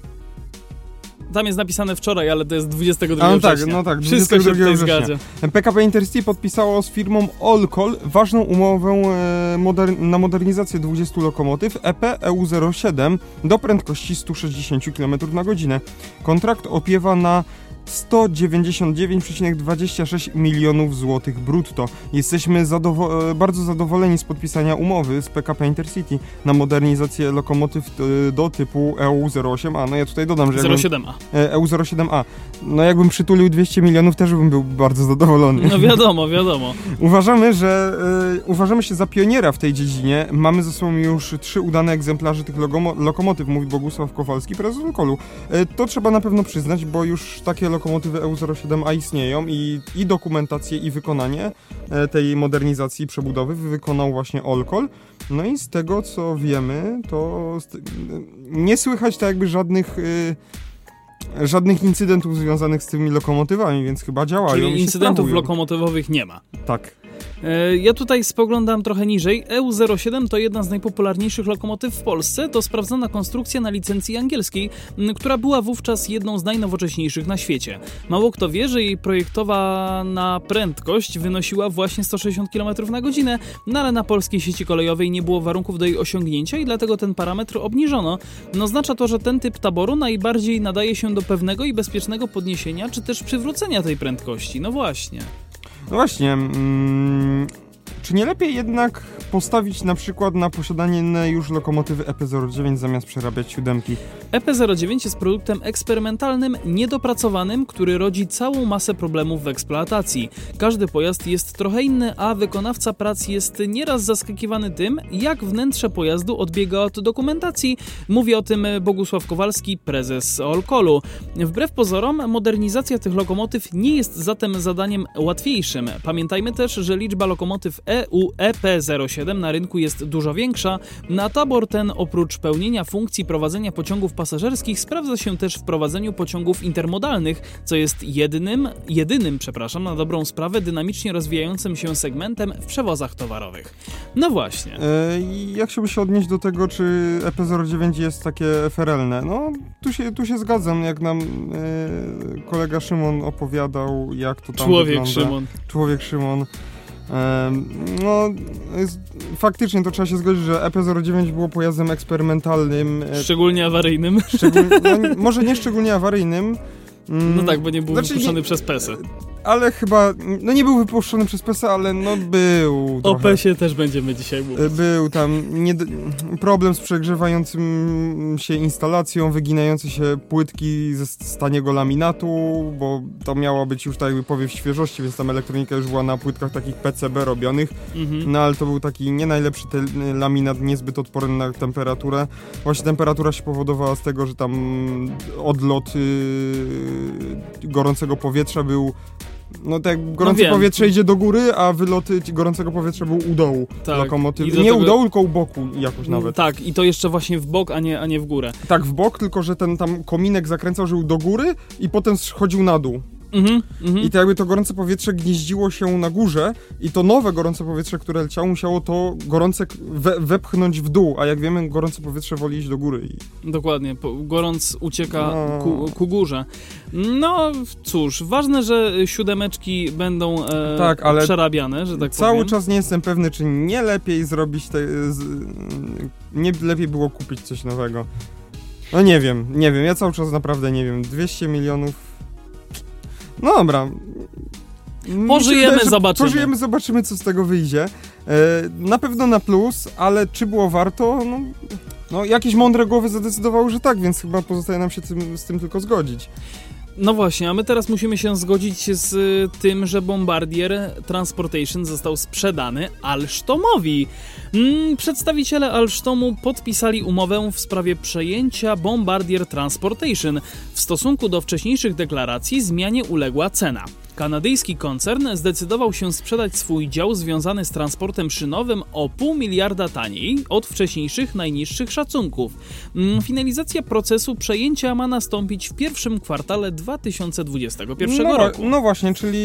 Speaker 1: Tam jest napisane wczoraj, ale to jest 22
Speaker 2: A, no
Speaker 1: września.
Speaker 2: tak, no tak,
Speaker 1: Wszystko się tutaj zgadza.
Speaker 2: PKP Intercity podpisało z firmą Olkol ważną umowę e, moder na modernizację 20 lokomotyw EP EU07 do prędkości 160 km na godzinę. Kontrakt opiewa na 199,26 milionów złotych brutto. Jesteśmy zadowo e, bardzo zadowoleni z podpisania umowy z PKP Intercity na modernizację lokomotyw e, do typu EU08A. No ja tutaj dodam, że...
Speaker 1: 07A.
Speaker 2: EU07A. No jakbym przytulił 200 milionów, też bym był bardzo zadowolony.
Speaker 1: No wiadomo, wiadomo.
Speaker 2: uważamy, że uważamy się za pioniera w tej dziedzinie. Mamy ze sobą już trzy udane egzemplarze tych lokomotyw, mówi Bogusław Kowalski, prezes Olkolu. Y, to trzeba na pewno przyznać, bo już takie lokomotywy lokomotywy EU07A istnieją i, i dokumentację i wykonanie e, tej modernizacji przebudowy wykonał właśnie Olkol. No i z tego co wiemy, to nie słychać tak jakby żadnych y, żadnych incydentów związanych z tymi lokomotywami, więc chyba działają.
Speaker 1: Czyli incydentów lokomotywowych nie ma.
Speaker 2: Tak.
Speaker 1: E, ja tutaj spoglądam trochę niżej. EU07 to jedna z najpopularniejszych lokomotyw w Polsce. To sprawdzona konstrukcja na licencji angielskiej, która była wówczas jedną z najnowocześniejszych na świecie. Mało kto wie, że jej projektowana prędkość wynosiła właśnie 160 km na godzinę, no ale na polskiej sieci kolejowej nie było warunków do jej osiągnięcia i dlatego ten parametr obniżono. No oznacza to, że ten typ taboru najbardziej nadaje się do pewnego i bezpiecznego podniesienia, czy też przywrócenia tej prędkości. No właśnie.
Speaker 2: No właśnie. Mm, czy nie lepiej jednak postawić na przykład na posiadanie już lokomotywy EP09 zamiast przerabiać siódemki?
Speaker 1: EP09 jest produktem eksperymentalnym, niedopracowanym, który rodzi całą masę problemów w eksploatacji. Każdy pojazd jest trochę inny, a wykonawca prac jest nieraz zaskakiwany tym, jak wnętrze pojazdu odbiega od dokumentacji. Mówi o tym Bogusław Kowalski, prezes Olkolu. Wbrew pozorom, modernizacja tych lokomotyw nie jest zatem zadaniem łatwiejszym. Pamiętajmy też, że liczba lokomotyw EU EP07 na rynku jest dużo większa. Na tabor ten oprócz pełnienia funkcji prowadzenia pociągów pasażerskich sprawdza się też w prowadzeniu pociągów intermodalnych, co jest jedynym, jedynym, przepraszam, na dobrą sprawę dynamicznie rozwijającym się segmentem w przewozach towarowych. No właśnie.
Speaker 2: E, jak chciałbyś się odnieść do tego, czy EP09 jest takie FRL-ne? No, tu się, tu się zgadzam, jak nam e, kolega Szymon opowiadał, jak to tam
Speaker 1: Człowiek
Speaker 2: wygląda.
Speaker 1: Szymon.
Speaker 2: Człowiek Szymon. No, faktycznie to trzeba się zgodzić, że EP09 było pojazdem eksperymentalnym.
Speaker 1: E, szczególnie awaryjnym.
Speaker 2: Szczegól, no, może nie szczególnie awaryjnym.
Speaker 1: No tak, bo nie był znaczy, nie, przez PESę
Speaker 2: ale chyba, no nie był wypuszczony przez PESA, ale no był.
Speaker 1: O PESie też będziemy dzisiaj mówić.
Speaker 2: Był tam nie, problem z przegrzewającym się instalacją, wyginające się płytki ze staniego laminatu, bo to miała być już tak jakby powiew świeżości, więc tam elektronika już była na płytkach takich PCB robionych, mhm. no ale to był taki nie najlepszy laminat, niezbyt odporny na temperaturę. Właśnie temperatura się powodowała z tego, że tam odlot yy, gorącego powietrza był no tak, gorące no powietrze idzie do góry, a wyloty gorącego powietrza był u dołu tak. lokomotywy. Nie tego... u dołu, tylko u boku jakoś mm, nawet.
Speaker 1: Tak, i to jeszcze właśnie w bok, a nie, a nie w górę.
Speaker 2: Tak, w bok, tylko że ten tam kominek zakręcał, żył do góry i potem schodził na dół.
Speaker 1: Mm -hmm.
Speaker 2: I to jakby to gorące powietrze gnieździło się na górze i to nowe gorące powietrze, które leciało, musiało to gorące we, wepchnąć w dół, a jak wiemy, gorące powietrze woli iść do góry.
Speaker 1: I... Dokładnie, gorąc ucieka no. ku, ku, górze. No cóż, ważne, że siódemeczki będą e, tak, ale przerabiane, że tak
Speaker 2: Cały
Speaker 1: powiem.
Speaker 2: czas nie jestem pewny, czy nie lepiej zrobić te, z, nie lepiej było kupić coś nowego. No nie wiem, nie wiem, ja cały czas naprawdę nie wiem. 200 milionów no dobra.
Speaker 1: Pożyjemy, wydaje, zobaczymy.
Speaker 2: Pożyjemy, zobaczymy, co z tego wyjdzie. E, na pewno na plus, ale czy było warto? No, no, jakieś mądre głowy zadecydowały, że tak, więc chyba pozostaje nam się tym, z tym tylko zgodzić.
Speaker 1: No właśnie, a my teraz musimy się zgodzić z y, tym, że Bombardier Transportation został sprzedany Alstomowi. Mm, przedstawiciele Alstomu podpisali umowę w sprawie przejęcia Bombardier Transportation. W stosunku do wcześniejszych deklaracji zmianie uległa cena. Kanadyjski koncern zdecydował się sprzedać swój dział związany z transportem szynowym o pół miliarda taniej od wcześniejszych najniższych szacunków. Mm, finalizacja procesu przejęcia ma nastąpić w pierwszym kwartale 2021
Speaker 2: no,
Speaker 1: roku.
Speaker 2: No właśnie, czyli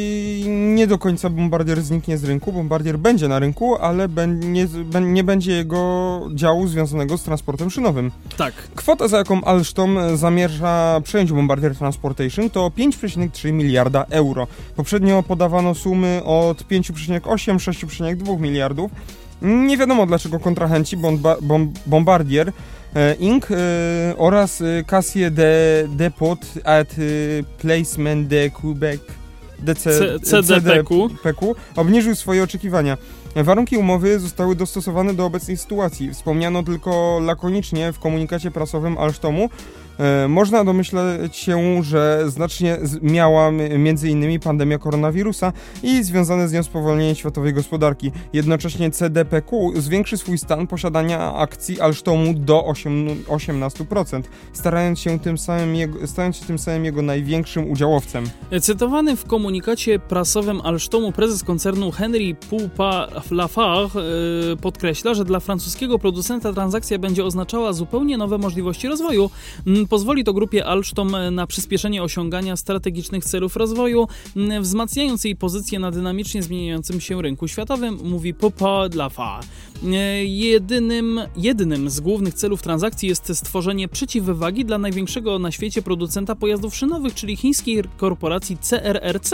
Speaker 2: nie do końca Bombardier zniknie z rynku. Bombardier będzie na rynku, ale nie, nie będzie jego działu związanego z transportem szynowym.
Speaker 1: Tak.
Speaker 2: Kwota, za jaką Alstom zamierza przejąć Bombardier Transportation to 5,3 miliarda euro. Poprzednio podawano sumy od 5,8-6,2 miliardów. Nie wiadomo dlaczego kontrahenci Bombardier e, Inc. E, oraz e, Cassie de Depot at Placement de Quebec DC,
Speaker 1: CDPQ
Speaker 2: obniżył swoje oczekiwania. Warunki umowy zostały dostosowane do obecnej sytuacji. Wspomniano tylko lakonicznie w komunikacie prasowym Alstomu, można domyśleć się, że znacznie miała m.in. pandemia koronawirusa i związane z nią spowolnienie światowej gospodarki. Jednocześnie CDPQ zwiększy swój stan posiadania akcji Alstomu do 8, 18%, starając się tym samym jego, stając się tym samym jego największym udziałowcem.
Speaker 1: Cytowany w komunikacie prasowym Alstomu prezes koncernu Henry Pupa Lafarge yy, podkreśla, że dla francuskiego producenta transakcja będzie oznaczała zupełnie nowe możliwości rozwoju. Pozwoli to grupie Alstom na przyspieszenie osiągania strategicznych celów rozwoju, yy, wzmacniając jej pozycję na dynamicznie zmieniającym się rynku światowym, mówi Popa Lafarge. Yy, jedynym, jednym z głównych celów transakcji jest stworzenie przeciwwagi dla największego na świecie producenta pojazdów szynowych, czyli chińskiej korporacji CRRC.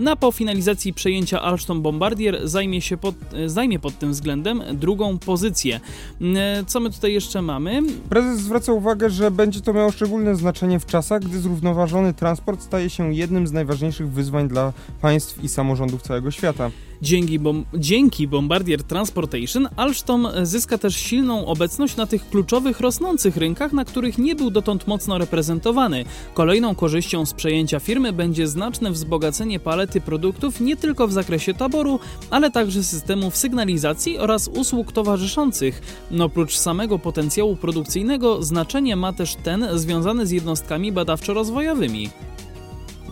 Speaker 1: Na po finalizacji przejęcia Alstom Bombardier zajmie, się pod, zajmie pod tym względem drugą pozycję. E, co my tutaj jeszcze mamy?
Speaker 2: Prezes zwraca uwagę, że będzie to miało szczególne znaczenie w czasach, gdy zrównoważony transport staje się jednym z najważniejszych wyzwań dla państw i samorządów całego świata.
Speaker 1: Dzięki, bom dzięki Bombardier Transportation Alstom zyska też silną obecność na tych kluczowych rosnących rynkach, na których nie był dotąd mocno reprezentowany. Kolejną korzyścią z przejęcia firmy będzie znaczne wzbogacenie palety produktów nie tylko w zakresie taboru, ale także systemów sygnalizacji oraz usług towarzyszących. No, oprócz samego potencjału produkcyjnego, znaczenie ma też ten związany z jednostkami badawczo-rozwojowymi.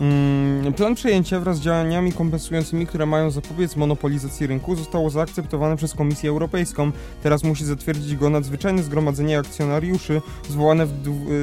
Speaker 2: Mm, plan przejęcia wraz z działaniami kompensującymi, które mają zapobiec monopolizacji rynku, zostało zaakceptowane przez Komisję Europejską. Teraz musi zatwierdzić go nadzwyczajne zgromadzenie akcjonariuszy zwołane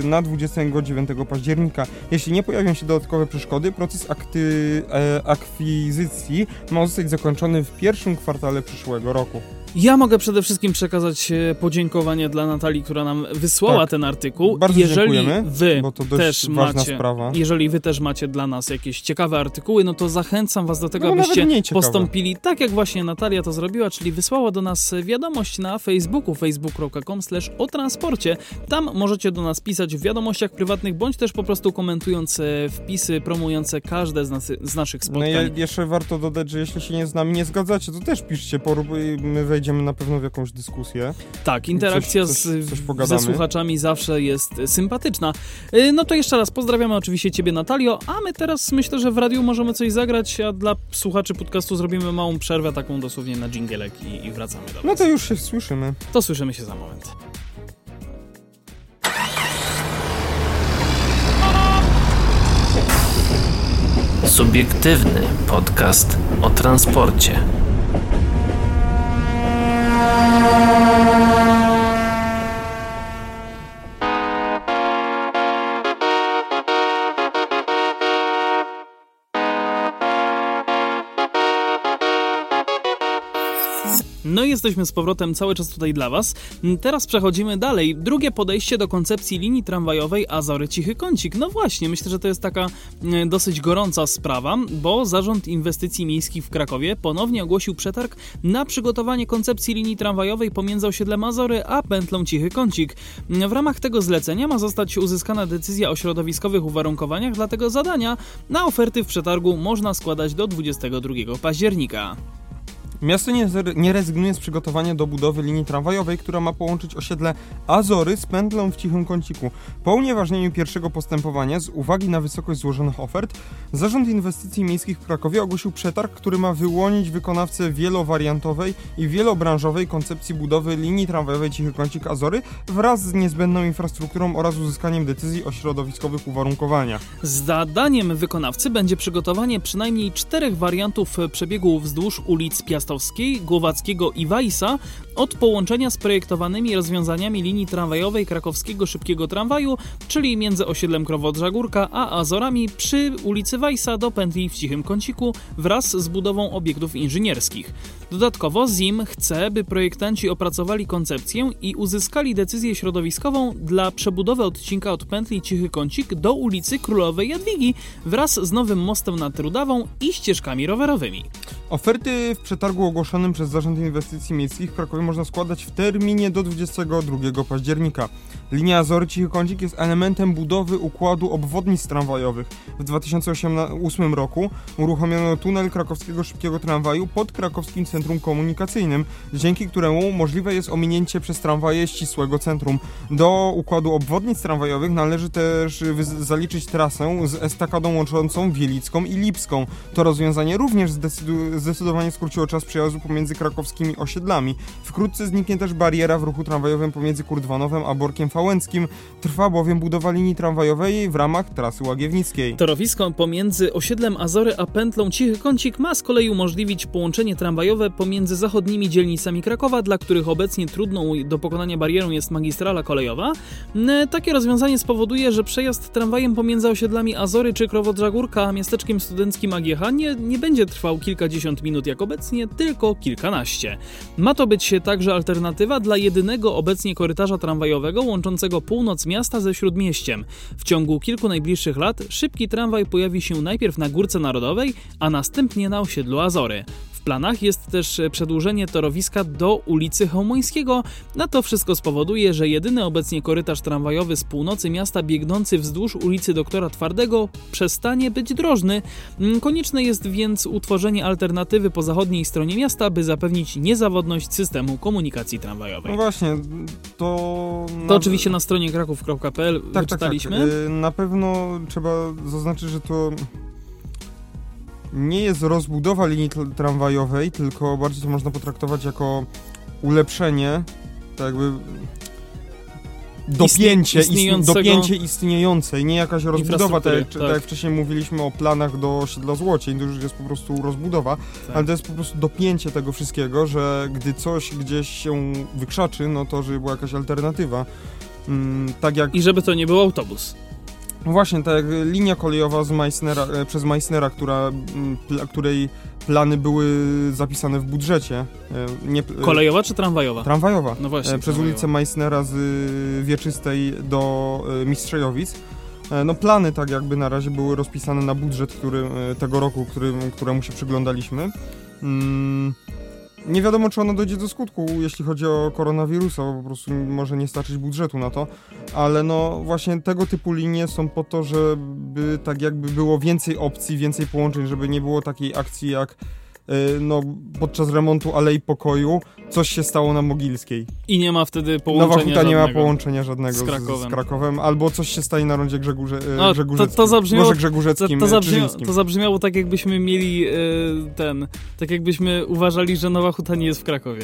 Speaker 2: na 29 października. Jeśli nie pojawią się dodatkowe przeszkody, proces akty, e, akwizycji ma zostać zakończony w pierwszym kwartale przyszłego roku.
Speaker 1: Ja mogę przede wszystkim przekazać e, podziękowanie dla Natalii, która nam wysłała
Speaker 2: tak.
Speaker 1: ten artykuł.
Speaker 2: Bardzo
Speaker 1: jeżeli
Speaker 2: dziękujemy,
Speaker 1: wy
Speaker 2: bo to dość
Speaker 1: też
Speaker 2: ważna
Speaker 1: macie,
Speaker 2: sprawa.
Speaker 1: jeżeli wy też macie dla nas jakieś ciekawe artykuły, no to zachęcam was do tego,
Speaker 2: No,
Speaker 1: abyście postąpili tak, jak właśnie Natalia to zrobiła, czyli wysłała do nas wiadomość na Facebooku, facebook.com o transporcie. Tam możecie do nas pisać w wiadomościach prywatnych, bądź też po prostu komentując e, wpisy promujące każde z, nas, z naszych
Speaker 2: No
Speaker 1: spotkań.
Speaker 2: i jeszcze warto dodać, że jeśli się nie z nami nie zgadzacie, to też piszcie, my wejdziemy na pewno w jakąś dyskusję.
Speaker 1: Tak, interakcja
Speaker 2: Coś- coś-
Speaker 1: z,
Speaker 2: coś
Speaker 1: ze słuchaczami zawsze jest sympatyczna. Y, No to jeszcze raz pozdrawiamy oczywiście Ciebie, Natalio, a my teraz myślę, że w radiu możemy coś zagrać, a dla słuchaczy podcastu zrobimy małą przerwę, taką dosłownie na dżingielek i, i wracamy do Was.
Speaker 2: No to już się słyszymy.
Speaker 1: To słyszymy się za moment.
Speaker 3: Subiektywny podcast o transporcie. Thank you.
Speaker 1: No i jesteśmy z powrotem cały czas tutaj dla Was. Teraz przechodzimy dalej. Drugie podejście do koncepcji linii tramwajowej Azory Cichy Kącik. No właśnie, myślę, że to jest taka e, dosyć gorąca sprawa, bo Zarząd Inwestycji Miejskich w Krakowie ponownie ogłosił przetarg na przygotowanie koncepcji linii tramwajowej pomiędzy osiedlem Azory a pętlą Cichy Kącik. W ramach tego zlecenia ma zostać uzyskana decyzja o środowiskowych uwarunkowaniach dla tego zadania. Na oferty w przetargu można składać do 22 października.
Speaker 2: Miasto nie, nie rezygnuje z przygotowania do budowy linii tramwajowej, która ma połączyć osiedle Azory z pętlą w cichym kąciku. Po unieważnieniu pierwszego postępowania, z uwagi na wysokość złożonych ofert, Zarząd Inwestycji Miejskich w Krakowie ogłosił przetarg, który ma wyłonić wykonawcę wielowariantowej i wielobranżowej koncepcji budowy linii tramwajowej Cichy Kącik Azory wraz z niezbędną infrastrukturą oraz uzyskaniem decyzji o środowiskowych uwarunkowaniach.
Speaker 1: Zadaniem wykonawcy będzie przygotowanie przynajmniej czterech wariantów przebiegu wzdłuż ulic Głowackiego i Wajsa od połączenia z projektowanymi rozwiązaniami linii tramwajowej krakowskiego szybkiego tramwaju, czyli między osiedlem Krowodrza Górka a Azorami przy ulicy Wajsa do pętli w Cichym Kąciku wraz z budową obiektów inżynierskich. Dodatkowo ZIM chce, by projektanci opracowali koncepcję i uzyskali decyzję środowiskową dla przebudowy odcinka od pętli Cichy Kącik do ulicy Królowej Jadwigi wraz z nowym mostem nad Rudawą i ścieżkami rowerowymi.
Speaker 2: Oferty w przetargu ogłoszonym przez Zarząd Inwestycji Miejskich w Krakowie można składać w terminie do 22 października. Linia Azory Cichy Kącik jest elementem budowy układu obwodnic tramwajowych. W 2008 roku uruchomiono tunel krakowskiego szybkiego tramwaju pod krakowskim centrum komunikacyjnym, dzięki któremu możliwe jest ominięcie przez tramwaje ścisłego centrum. Do układu obwodnic tramwajowych należy też zaliczyć trasę z estakadą łączącą Wielicką i Lipską. To rozwiązanie również zdecydu- zdecydowanie skróciło czas przejazdu pomiędzy krakowskimi osiedlami. Wkrótce zniknie też bariera w ruchu tramwajowym pomiędzy Kurdwanowem a Borkiem Fałęckim. Trwa bowiem budowa linii tramwajowej w ramach trasy Łagiewnickiej.
Speaker 1: Torowisko pomiędzy osiedlem Azory a pętlą Cichy Kącik ma z kolei umożliwić połączenie tramwajowe pomiędzy zachodnimi dzielnicami Krakowa, dla których obecnie trudną do pokonania barierą jest magistrala kolejowa. Takie rozwiązanie spowoduje, że przejazd tramwajem pomiędzy osiedlami Azory czy Krowodrza Górka a miasteczkiem studenckim AGH nie, nie będzie trwał kilkadziesiąt minut jak obecnie, tylko kilkanaście. Ma to być także alternatywa dla jedynego obecnie korytarza tramwajowego łączącego północ miasta ze śródmieściem. W ciągu kilku najbliższych lat szybki tramwaj pojawi się najpierw na Górce Narodowej, a następnie na osiedlu Azory. W planach jest też przedłużenie torowiska do ulicy Chełmońskiego. Na to wszystko spowoduje, że jedyny obecnie korytarz tramwajowy z północy miasta biegnący wzdłuż ulicy Doktora Twardego przestanie być drożny. Mm, Konieczne jest więc utworzenie alternatywy po zachodniej stronie miasta, by zapewnić niezawodność systemu komunikacji tramwajowej.
Speaker 2: No właśnie, to...
Speaker 1: To oczywiście na stronie kraków.pl
Speaker 2: Tak, tak, tak.
Speaker 1: wyczytaliśmy.
Speaker 2: Y, Na pewno trzeba zaznaczyć, że to nie jest rozbudowa linii tramwajowej, tylko bardziej to można potraktować jako ulepszenie, tak jakby dopięcie,
Speaker 1: Istnie-
Speaker 2: istnie,
Speaker 1: istniejącego-
Speaker 2: dopięcie istniejącej, nie jakaś rozbudowa, tak, tak.
Speaker 1: tak.
Speaker 2: jak wcześniej mówiliśmy o planach do osiedla Złocień, to już jest po prostu rozbudowa,
Speaker 1: Tak.
Speaker 2: ale to jest po prostu dopięcie tego wszystkiego, że gdy coś gdzieś się wykrzaczy, no to żeby była jakaś alternatywa. Mm, tak jak
Speaker 1: I żeby to nie był autobus.
Speaker 2: No właśnie, jak linia kolejowa z Meissnera, e, przez Meissnera, która, mm, której plany były zapisane w budżecie. e, Nie, e,
Speaker 1: Kolejowa czy tramwajowa?
Speaker 2: Tramwajowa.
Speaker 1: No właśnie.
Speaker 2: Przez
Speaker 1: tramwajowa.
Speaker 2: ulicę Meissnera z Wieczystej do Mistrzejowic. No plany tak jakby na razie były rozpisane na budżet który, tego roku, którym, któremu się przyglądaliśmy. Nie wiadomo, czy ono dojdzie do skutku, jeśli chodzi o koronawirusa, bo po prostu może nie starczyć budżetu na to, ale no właśnie tego typu linie są po to, żeby tak jakby było więcej opcji, więcej połączeń, żeby nie było takiej akcji jak y, no, podczas remontu Alei Pokoju coś się stało na Mogilskiej.
Speaker 1: I nie ma wtedy połączenia
Speaker 2: Nowa Huta nie ma połączenia żadnego
Speaker 1: z
Speaker 2: z,
Speaker 1: Krakowem.
Speaker 2: z Krakowem, albo coś się stanie na rondzie Grzegórze, e,
Speaker 1: No, to-
Speaker 2: Grzegórzeckim.
Speaker 1: to zabrzmiało-
Speaker 2: Może
Speaker 1: To,
Speaker 2: Grzegórzeckim,
Speaker 1: to,
Speaker 2: e,
Speaker 1: zabrzmiało, to zabrzmiało tak, jakbyśmy mieli e, ten. Tak jakbyśmy uważali, że Nowa Huta nie jest w Krakowie.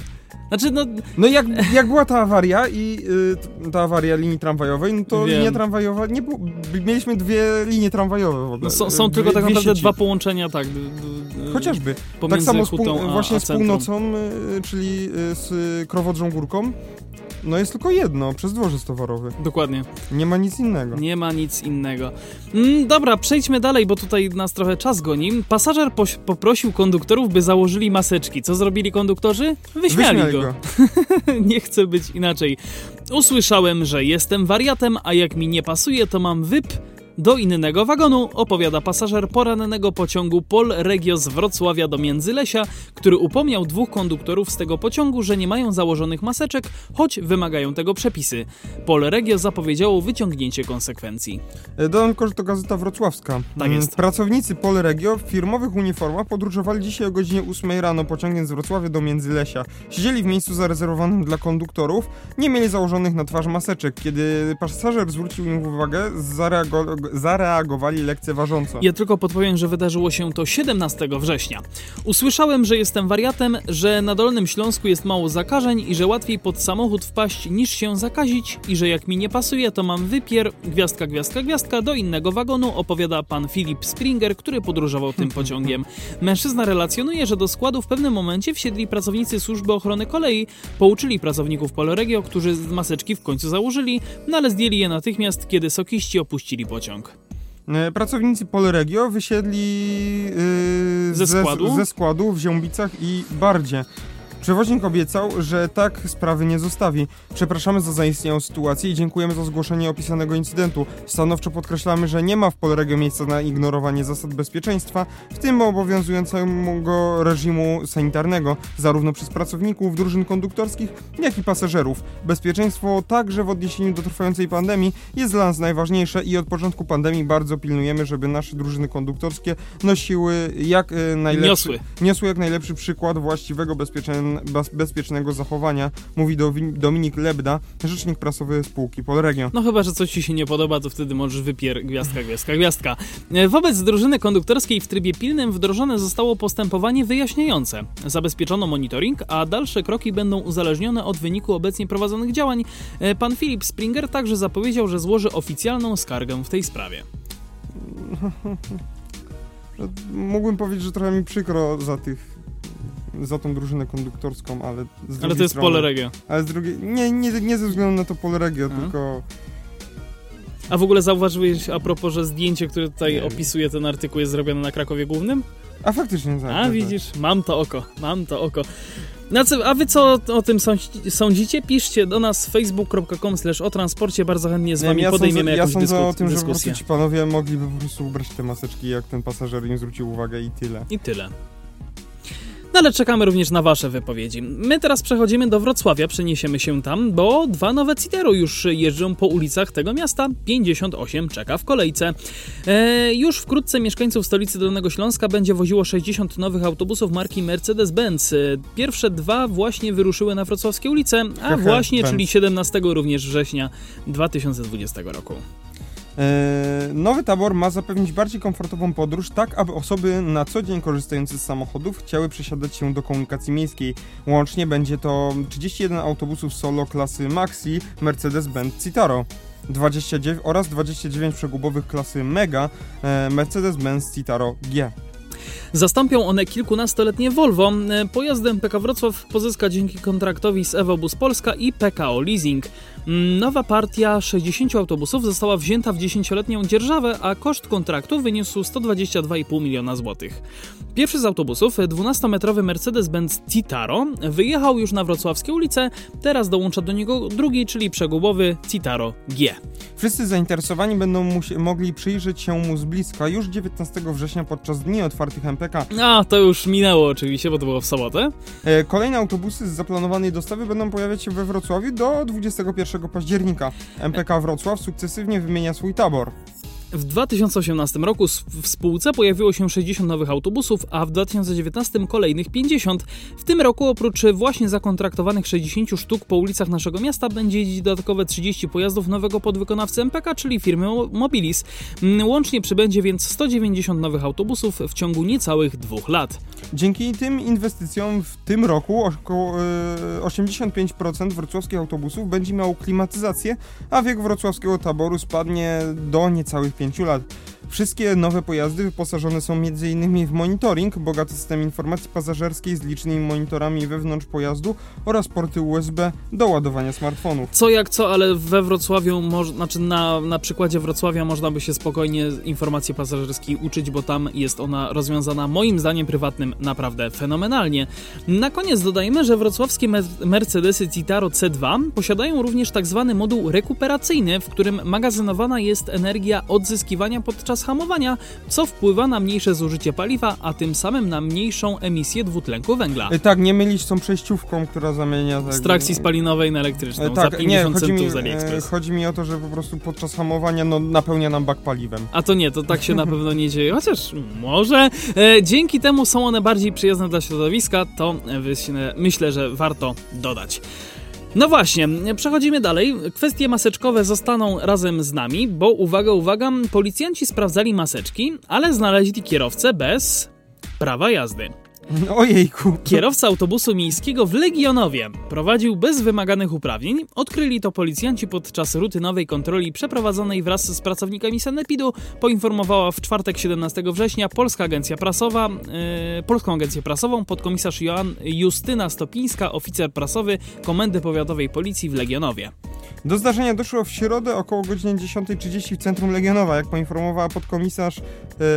Speaker 1: Znaczy, no.
Speaker 2: No jak, jak była ta awaria i y, t- ta awaria linii tramwajowej, no to
Speaker 1: Wiem.
Speaker 2: linia tramwajowa, nie było, mieliśmy dwie linie tramwajowe w ogóle.
Speaker 1: no są, są
Speaker 2: Dwie-
Speaker 1: tylko tak naprawdę dwa połączenia, tak.
Speaker 2: Chociażby. Tak samo z pół, właśnie
Speaker 1: a
Speaker 2: z północą, y, czyli z y, Krowodrzą Górką, no jest tylko jedno, przez dworzec towarowy.
Speaker 1: Dokładnie.
Speaker 2: Nie ma nic innego.
Speaker 1: Nie ma nic innego. Mm, dobra, przejdźmy dalej, bo tutaj nas trochę czas goni. Pasażer poprosił konduktorów, by założyli maseczki. Co zrobili konduktorzy? Wyśmiali,
Speaker 2: Wyśmiali
Speaker 1: go.
Speaker 2: go.
Speaker 1: nie chcę być inaczej. Usłyszałem, że jestem wariatem, a jak mi nie pasuje, to mam wyp do innego wagonu, opowiada pasażer porannego pociągu Pol Regio z Wrocławia do Międzylesia, który upomniał dwóch konduktorów z tego pociągu, że nie mają założonych maseczek, choć wymagają tego przepisy. Pol Regio zapowiedziało wyciągnięcie konsekwencji.
Speaker 2: Dodam tylko, że to gazeta wrocławska.
Speaker 1: Tak
Speaker 2: Mm,
Speaker 1: jest.
Speaker 2: Pracownicy Polregio w firmowych uniformach podróżowali dzisiaj o godzinie 8 rano pociągiem z Wrocławia do Międzylesia. Siedzieli w miejscu zarezerwowanym dla konduktorów, nie mieli założonych na twarz maseczek. Kiedy pasażer zwrócił im uwagę, zareago- zareagowali lekceważąco.
Speaker 1: Ja tylko podpowiem, że wydarzyło się to 17 września. Usłyszałem, że jestem wariatem, że na Dolnym Śląsku jest mało zakażeń i że łatwiej pod samochód wpaść niż się zakazić i że jak mi nie pasuje, to mam wypier, gwiazdka, gwiazdka, gwiazdka do innego wagonu, opowiada pan Filip Springer, który podróżował tym pociągiem. Mężczyzna relacjonuje, że do składu w pewnym momencie wsiedli pracownicy służby ochrony kolei, pouczyli pracowników Poloregio, którzy maseczki w końcu założyli, no ale zdjęli je natychmiast, kiedy sokiści opuścili pociąg.
Speaker 2: E, Pracownicy Polregio wysiedli yy,
Speaker 1: Ze składu?
Speaker 2: ze składu w Ziębicach i Bardzie. Przewoźnik obiecał, że tak sprawy nie zostawi. Przepraszamy za zaistniałą sytuację i dziękujemy za zgłoszenie opisanego incydentu. Stanowczo podkreślamy, że nie ma w Polregio miejsca na ignorowanie zasad bezpieczeństwa, w tym obowiązującego reżimu sanitarnego, zarówno przez pracowników drużyn konduktorskich, jak i pasażerów. Bezpieczeństwo także w odniesieniu do trwającej pandemii jest dla nas najważniejsze i od początku pandemii bardzo pilnujemy, żeby nasze drużyny konduktorskie nosiły jak e, najlepszy
Speaker 1: Niosły.
Speaker 2: niosły jak najlepszy przykład właściwego, bezpieczne, bez, bezpiecznego zachowania, mówi do, Dominik Lebda, rzecznik prasowy spółki Polregio.
Speaker 1: No chyba, że coś ci się nie podoba, to wtedy możesz wypier... gwiazdka, gwiazdka, gwiazdka. E, wobec drużyny konduktorskiej w trybie pilnym wdrożone zostało postępowanie wyjaśniające. Zabezpieczono monitoring, a dalsze kroki będą uzależnione od wyniku obecnie prowadzonych działań. E, pan Filip Springer także zapowiedział, że złoży oficjalną skargę w tej sprawie.
Speaker 2: Mógłbym powiedzieć, że trochę mi przykro za tych za tą drużynę konduktorską, ale
Speaker 1: z Ale to jest strony, Polregio.
Speaker 2: Ale z drugiej, nie, nie, nie ze względu na to Polregio, tylko...
Speaker 1: A w ogóle zauważyłeś a propos, że zdjęcie, które tutaj nie. opisuje ten artykuł jest zrobione na Krakowie Głównym?
Speaker 2: A faktycznie tak.
Speaker 1: A tak, widzisz, tak. mam to oko, mam to oko. A wy co o tym sądzicie? Piszcie do nas facebook.com slash o transporcie, bardzo chętnie z wami ja podejmiemy sądzę, jakąś Ja sądzę
Speaker 2: o tym, dyskusję. że po prostu ci panowie mogliby po prostu ubrać te maseczki, jak ten pasażer im zwrócił uwagę i tyle.
Speaker 1: I tyle. Ale czekamy również na Wasze wypowiedzi. My teraz przechodzimy do Wrocławia, przeniesiemy się tam, bo dwa nowe Citero już jeżdżą po ulicach tego miasta. 58 czeka w kolejce. E, już wkrótce mieszkańców stolicy Dolnego Śląska będzie woziło 60 nowych autobusów marki Mercedes-Benz. Pierwsze dwa właśnie wyruszyły na wrocławskie ulice, a właśnie, czyli 17 również września 2020 roku.
Speaker 2: E, nowy tabor ma zapewnić bardziej komfortową podróż, tak aby osoby na co dzień korzystające z samochodów chciały przesiadać się do komunikacji miejskiej. Łącznie będzie to 31 autobusów solo klasy Maxi Mercedes-Benz Citaro. 29 oraz 29 przegubowych klasy Mega e, Mercedes-Benz Citaro G.
Speaker 1: Zastąpią one kilkunastoletnie Volvo. E, pojazdem PK Wrocław pozyska dzięki kontraktowi z Bus Polska i PKO Leasing. Nowa partia 60 autobusów została wzięta w 10-letnią dzierżawę, a koszt kontraktu wyniósł 122,5 miliona złotych. Pierwszy z autobusów, 12-metrowy Mercedes-Benz Citaro, wyjechał już na wrocławskie ulice, teraz dołącza do niego drugi, czyli przegubowy Citaro G.
Speaker 2: Wszyscy zainteresowani będą mogli przyjrzeć się mu z bliska już 19 września podczas dni otwartych MPK.
Speaker 1: A, to już minęło oczywiście, bo to było w sobotę.
Speaker 2: E, kolejne autobusy z zaplanowanej dostawy będą pojawiać się we Wrocławiu do 21 października. MPK Wrocław sukcesywnie wymienia swój tabor.
Speaker 1: W 2018 roku w spółce pojawiło się 60 nowych autobusów, a w 2019 kolejnych 50. W tym roku oprócz właśnie zakontraktowanych 60 sztuk po ulicach naszego miasta będzie jeździć dodatkowe 30 pojazdów nowego podwykonawcy MPK, czyli firmy Mobilis. Mm, łącznie przybędzie więc 190 nowych autobusów w ciągu niecałych dwóch lat.
Speaker 2: Dzięki tym inwestycjom w tym roku około 85% e, wrocławskich autobusów będzie miało klimatyzację, a wiek wrocławskiego taboru spadnie do niecałych 5 lat. Wszystkie nowe pojazdy wyposażone są m.in. w monitoring, bogaty system informacji pasażerskiej z licznymi monitorami wewnątrz pojazdu oraz porty USB do ładowania smartfonów.
Speaker 1: Co jak co, ale we Wrocławiu, znaczy na, na przykładzie Wrocławia można by się spokojnie informacji pasażerskiej uczyć, bo tam jest ona rozwiązana moim zdaniem prywatnym naprawdę fenomenalnie. Na koniec dodajmy, że wrocławskie Mercedesy Citaro C2 posiadają również tak zwany moduł rekuperacyjny, w którym magazynowana jest energia odzyskiwania podczas podczas hamowania, co wpływa na mniejsze zużycie paliwa, a tym samym na mniejszą emisję dwutlenku węgla.
Speaker 2: E, tak, nie mylić z tą przejściówką, która zamienia... Tak,
Speaker 1: z trakcji spalinowej na elektryczną, e, tak, za 50 nie, centów mi, z AliExpress.
Speaker 2: E, chodzi mi o to, że po prostu podczas hamowania no, napełnia nam bak paliwem.
Speaker 1: A to nie, to tak się na pewno nie dzieje, chociaż może. E, dzięki temu są one bardziej przyjazne dla środowiska, to myślę, że warto dodać. No właśnie, przechodzimy dalej. Kwestie maseczkowe zostaną razem z nami, bo uwaga, uwaga, policjanci sprawdzali maseczki, ale znaleźli kierowcę bez prawa jazdy.
Speaker 2: Ojejku.
Speaker 1: Kierowca autobusu miejskiego w Legionowie prowadził bez wymaganych uprawnień. Odkryli to policjanci podczas rutynowej kontroli przeprowadzonej wraz z pracownikami Sanepidu. Poinformowała w czwartek 17 września Polska Agencja Prasowa, yy, Polską Agencję Prasową, podkomisarz Joan Justyna Stopińska, oficer prasowy Komendy Powiatowej Policji w Legionowie.
Speaker 2: Do zdarzenia doszło w środę około godziny 10.30 w centrum Legionowa, jak poinformowała podkomisarz, yy,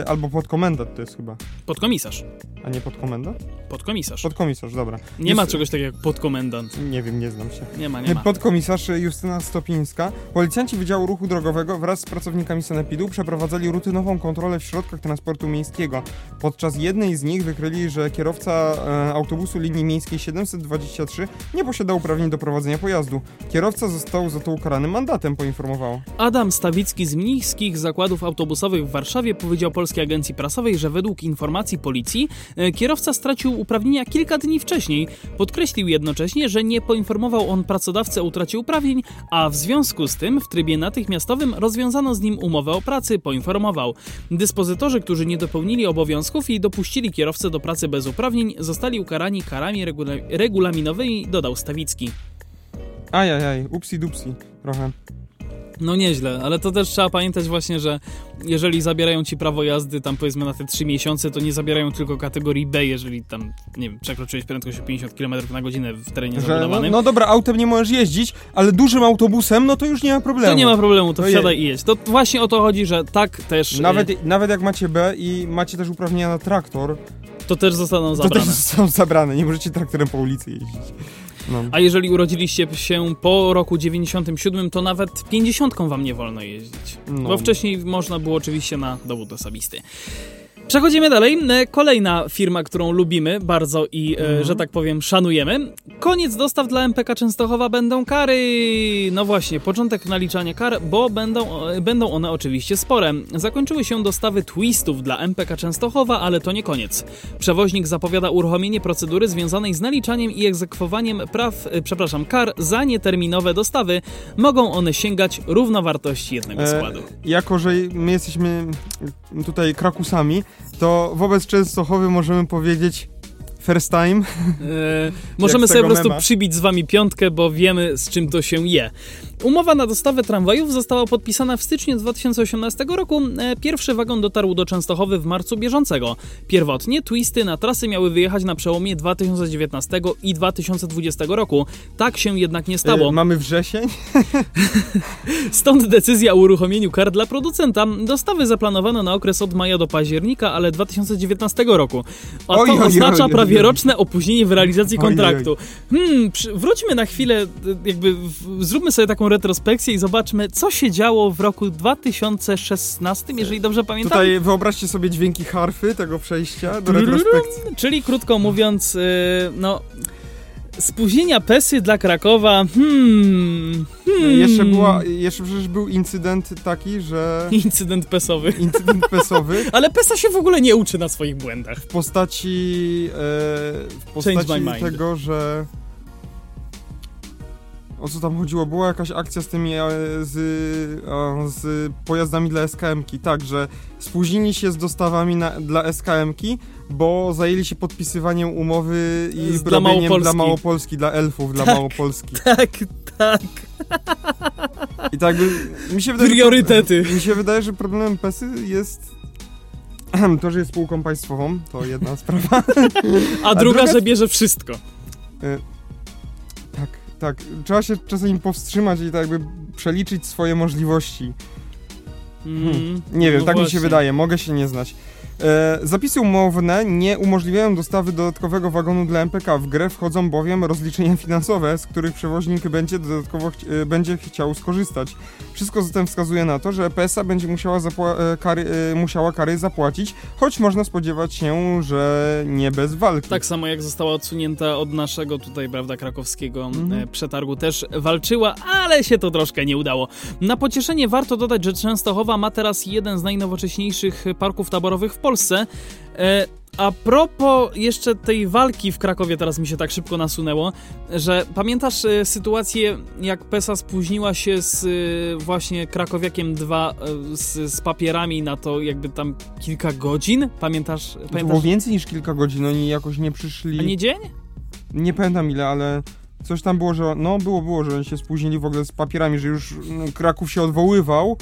Speaker 2: albo podkomendant to jest chyba.
Speaker 1: Podkomisarz.
Speaker 2: A nie podkomendant? да?
Speaker 1: Podkomisarz.
Speaker 2: Podkomisarz, dobra.
Speaker 1: Nie Just... ma czegoś takiego jak podkomendant.
Speaker 2: Nie wiem, nie znam się.
Speaker 1: Nie ma, nie ma.
Speaker 2: Podkomisarz Justyna Stopińska. Policjanci Wydziału Ruchu Drogowego wraz z pracownikami Sanepidu przeprowadzali rutynową kontrolę w środkach transportu miejskiego. Podczas jednej z nich wykryli, że kierowca e, autobusu linii miejskiej 723 nie posiada uprawnień do prowadzenia pojazdu. Kierowca został za to ukarany mandatem, poinformowało.
Speaker 1: Adam Stawicki z Mnichskich Zakładów Autobusowych w Warszawie powiedział Polskiej Agencji Prasowej, że według informacji policji E, Kierowca stracił uprawnienia kilka dni wcześniej. Podkreślił jednocześnie, że nie poinformował on pracodawcę o utracie uprawnień, a w związku z tym w trybie natychmiastowym rozwiązano z nim umowę o pracy, poinformował. Dyspozytorzy, którzy nie dopełnili obowiązków i dopuścili kierowcę do pracy bez uprawnień, zostali ukarani karami regula regulaminowymi, dodał Stawicki.
Speaker 2: Ajajaj, upsi dupsi, trochę.
Speaker 1: No nieźle, ale to też trzeba pamiętać właśnie, że jeżeli zabierają ci prawo jazdy tam powiedzmy na te 3 miesiące, to nie zabierają tylko kategorii B, jeżeli tam, nie wiem, przekroczyłeś prędkość o 50 km na godzinę w terenie
Speaker 2: Że, no,
Speaker 1: zabudowanym.
Speaker 2: no dobra, autem nie możesz jeździć, ale dużym autobusem, no to już nie ma problemu.
Speaker 1: to nie ma problemu, to
Speaker 2: To
Speaker 1: wsiadaj i jedź. To właśnie o to chodzi, że tak też, e,
Speaker 2: Nawet, nawet jak macie B i macie też uprawnienia na traktor,
Speaker 1: to też zostaną
Speaker 2: to
Speaker 1: zabrane.
Speaker 2: też są zabrane, nie możecie traktorem po ulicy jeździć. No.
Speaker 1: A jeżeli urodziliście się po roku 97, to nawet 50 wam nie wolno jeździć.
Speaker 2: No.
Speaker 1: Bo wcześniej można było oczywiście na dowód osobisty. Przechodzimy dalej. E, Kolejna firma, którą lubimy bardzo i, e, że tak powiem, szanujemy. Koniec dostaw dla MPK Częstochowa będą kary. No właśnie, początek naliczania kar, bo będą, e, będą one oczywiście spore. Zakończyły się dostawy twistów dla MPK Częstochowa, ale to nie koniec. Przewoźnik zapowiada uruchomienie procedury związanej z naliczaniem i egzekwowaniem praw, e, przepraszam, kar za nieterminowe dostawy. Mogą one sięgać równowartości jednego
Speaker 2: E,
Speaker 1: składu.
Speaker 2: jako, że my jesteśmy tutaj krakusami, to wobec Częstochowy możemy powiedzieć first time.
Speaker 1: E, możemy sobie po prostu
Speaker 2: mema.
Speaker 1: przybić z wami piątkę, bo wiemy z czym to się je. Umowa na dostawę tramwajów została podpisana w styczniu 2018 roku. E, Pierwszy wagon dotarł do Częstochowy w marcu bieżącego. Pierwotnie twisty na trasy miały wyjechać na przełomie 2019 i 2020 roku. Tak się jednak nie stało.
Speaker 2: E, mamy wrzesień.
Speaker 1: Stąd decyzja o uruchomieniu kar dla producenta. Dostawy zaplanowano na okres od maja do października, ale 2019 roku. A to
Speaker 2: oj, oj,
Speaker 1: oznacza
Speaker 2: oj,
Speaker 1: prawie roczne opóźnienie w realizacji kontraktu. Hmm, wróćmy na chwilę, y, jakby w, zróbmy sobie taką retrospekcję i zobaczmy, co się działo w roku 2016, jeżeli dobrze pamiętam.
Speaker 2: Tutaj wyobraźcie sobie dźwięki harfy tego przejścia do retrospekcji.
Speaker 1: Czyli krótko mówiąc, y, no... Spóźnienia PESY dla Krakowa. Hmm. hmm.
Speaker 2: Jeszcze, była, jeszcze przecież był incydent taki, że...
Speaker 1: Incydent PESowy.
Speaker 2: Incydent pesowy
Speaker 1: Ale PESA się w ogóle nie uczy na swoich błędach.
Speaker 2: w postaci, e, w postaci tego, że o co tam chodziło? Była jakaś akcja z tymi e, z, z pojazdami dla SKM-ki, tak, że spóźnili się z dostawami na, dla SKM-ki, bo zajęli się podpisywaniem umowy i
Speaker 1: Z- dla
Speaker 2: robieniem
Speaker 1: Małopolski.
Speaker 2: dla Małopolski, dla elfów, dla
Speaker 1: Tak.
Speaker 2: Małopolski.
Speaker 1: Tak, tak.
Speaker 2: I tak mi się wydaje, że-
Speaker 1: Priorytety.
Speaker 2: Mi się wydaje, że problemem PESY jest to, że jest spółką państwową, to jedna sprawa.
Speaker 1: A druga,
Speaker 2: druga-
Speaker 1: że bierze wszystko.
Speaker 2: Tak, tak. Trzeba się czasami powstrzymać i tak jakby przeliczyć swoje możliwości.
Speaker 1: Mm,
Speaker 2: Nie wiem,
Speaker 1: no
Speaker 2: tak mi się
Speaker 1: właśnie.
Speaker 2: wydaje, mogę się nie znać. E, zapisy umowne nie umożliwiają dostawy dodatkowego wagonu dla MPK. W grę wchodzą bowiem rozliczenia finansowe, z których przewoźnik będzie dodatkowo e, będzie chciał skorzystać. Wszystko zatem wskazuje na to, że PSA będzie musiała, e, kary, musiała kary zapłacić, choć można spodziewać się, że nie bez walki.
Speaker 1: Tak samo jak została odsunięta od naszego tutaj, prawda, krakowskiego
Speaker 2: Mhm.
Speaker 1: przetargu też walczyła, ale się to troszkę nie udało. Na pocieszenie warto dodać, że Częstochowa ma teraz jeden z najnowocześniejszych parków taborowych w Polsce. E, a propos jeszcze tej walki w Krakowie, teraz mi się tak szybko nasunęło, że pamiętasz e, sytuację, jak PESA spóźniła się z e, właśnie Krakowiakiem 2 e, z, z papierami na to jakby tam kilka godzin? Pamiętasz?
Speaker 2: To
Speaker 1: pamiętasz?
Speaker 2: było więcej niż kilka godzin, oni jakoś nie przyszli.
Speaker 1: A nie dzień?
Speaker 2: Nie pamiętam ile, ale coś tam było, że. No, było, było, że się spóźnili w ogóle z papierami, że już Kraków się odwoływał.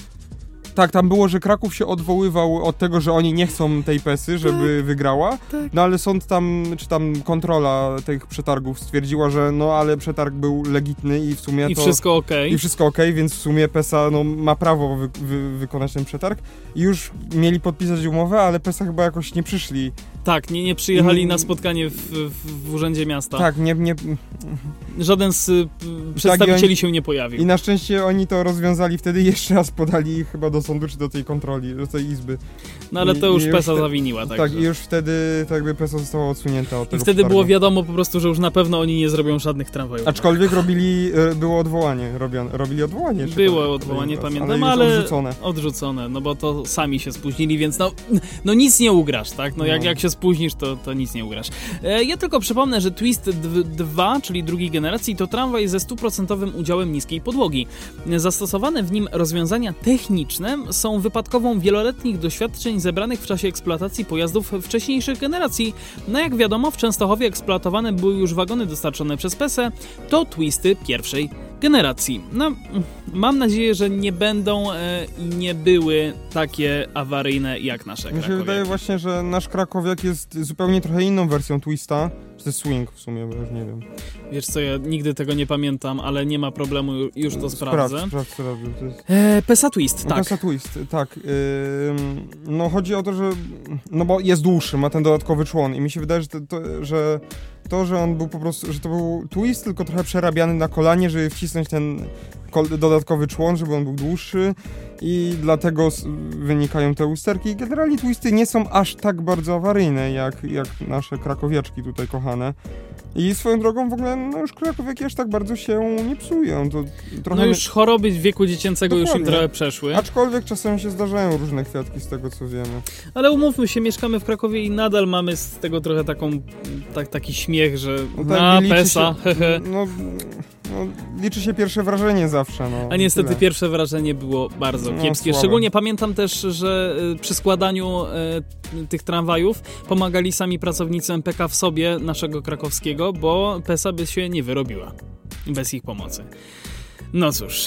Speaker 2: Tak, tam było, że Kraków się odwoływał od tego, że oni nie chcą tej pesy, żeby wygrała.
Speaker 1: tak.
Speaker 2: No ale sąd tam, czy tam kontrola tych przetargów stwierdziła, że no ale przetarg był legitny i w sumie
Speaker 1: I
Speaker 2: to.
Speaker 1: wszystko okej.
Speaker 2: I wszystko ok, więc w sumie PESA no, ma prawo wy, wy, wykonać ten przetarg. I już mieli podpisać umowę, ale PESA chyba jakoś nie przyszli.
Speaker 1: Tak, nie, nie przyjechali
Speaker 2: I-
Speaker 1: na spotkanie w, w, Urzędzie Miasta.
Speaker 2: Tak, nie, nie,
Speaker 1: Żaden z y, przedstawicieli się nie pojawił.
Speaker 2: I na szczęście oni to rozwiązali wtedy i jeszcze raz podali chyba do sądu, czy do tej kontroli, do tej izby.
Speaker 1: No ale
Speaker 2: I-
Speaker 1: to już
Speaker 2: i już
Speaker 1: PESA
Speaker 2: te-
Speaker 1: zawiniła,
Speaker 2: Tak,
Speaker 1: także.
Speaker 2: i już wtedy tak jakby PESA została odsunięta od
Speaker 1: I
Speaker 2: tego
Speaker 1: wtedy
Speaker 2: przetargu.
Speaker 1: było wiadomo po prostu, że już na pewno oni nie zrobią żadnych tramwajów.
Speaker 2: Aczkolwiek robili, e, było odwołanie robione, robili odwołanie.
Speaker 1: Było
Speaker 2: tak,
Speaker 1: odwołanie,
Speaker 2: raz,
Speaker 1: pamiętam,
Speaker 2: ale...
Speaker 1: ale-
Speaker 2: odrzucone.
Speaker 1: Odrzucone, no bo to sami się spóźnili, więc no, no nic nie ugrasz, tak? No jak,
Speaker 2: No.
Speaker 1: jak się spóźnisz, to, to nic nie ugrasz. E, ja tylko przypomnę, że Twist 2, czyli drugiej generacji, to tramwaj ze stuprocentowym udziałem niskiej podłogi. Zastosowane w nim rozwiązania techniczne są wypadkową wieloletnich doświadczeń zebranych w czasie eksploatacji pojazdów wcześniejszych generacji. No jak wiadomo, w Częstochowie eksploatowane były już wagony dostarczone przez PESE, to Twisty pierwszej generacji. No, mam nadzieję, że nie będą e, i nie były takie awaryjne jak nasze
Speaker 2: Mi się
Speaker 1: krakowiaki.
Speaker 2: wydaje właśnie, że nasz Krakowiak jest zupełnie trochę inną wersją Twista. Czy to jest swing w sumie, bo już nie wiem.
Speaker 1: Wiesz co, ja nigdy tego nie pamiętam, ale nie ma problemu, ju- już to sprawdzę.
Speaker 2: Sprawdź, sprawdź. To jest...
Speaker 1: E, PESA Twist, tak.
Speaker 2: Tessa Twist, tak. No chodzi o to, że. No bo jest dłuższy, ma ten dodatkowy człon i mi się wydaje, że to, to, że, to, że on był po prostu. że to był twist, tylko trochę przerabiany na kolanie, żeby wcisnąć ten dodatkowy człon, żeby on był dłuższy i dlatego wynikają te usterki. Generalnie twisty nie są aż tak bardzo awaryjne, jak, jak nasze krakowiaczki tutaj kochane. I swoją drogą w ogóle, no już krakowiaki aż tak bardzo się nie psują. To trochę
Speaker 1: No już choroby wieku dziecięcego już im
Speaker 2: Dokładnie.
Speaker 1: trochę przeszły.
Speaker 2: Aczkolwiek czasem się zdarzają różne kwiatki z tego co wiemy.
Speaker 1: Ale umówmy się, mieszkamy w Krakowie i nadal mamy z tego trochę taką, tak, taki śmiech, że
Speaker 2: No
Speaker 1: na
Speaker 2: liczy
Speaker 1: PESA,
Speaker 2: się, no, no, liczy się pierwsze wrażenie zawsze. No,
Speaker 1: A niestety
Speaker 2: tyle.
Speaker 1: pierwsze wrażenie było bardzo
Speaker 2: No,
Speaker 1: kiepskie.
Speaker 2: słabe.
Speaker 1: Szczególnie pamiętam też, że y, przy składaniu y, tych tramwajów pomagali sami pracownicy MPK w sobie naszego krakowskiego, bo PESA by się nie wyrobiła bez ich pomocy. No cóż,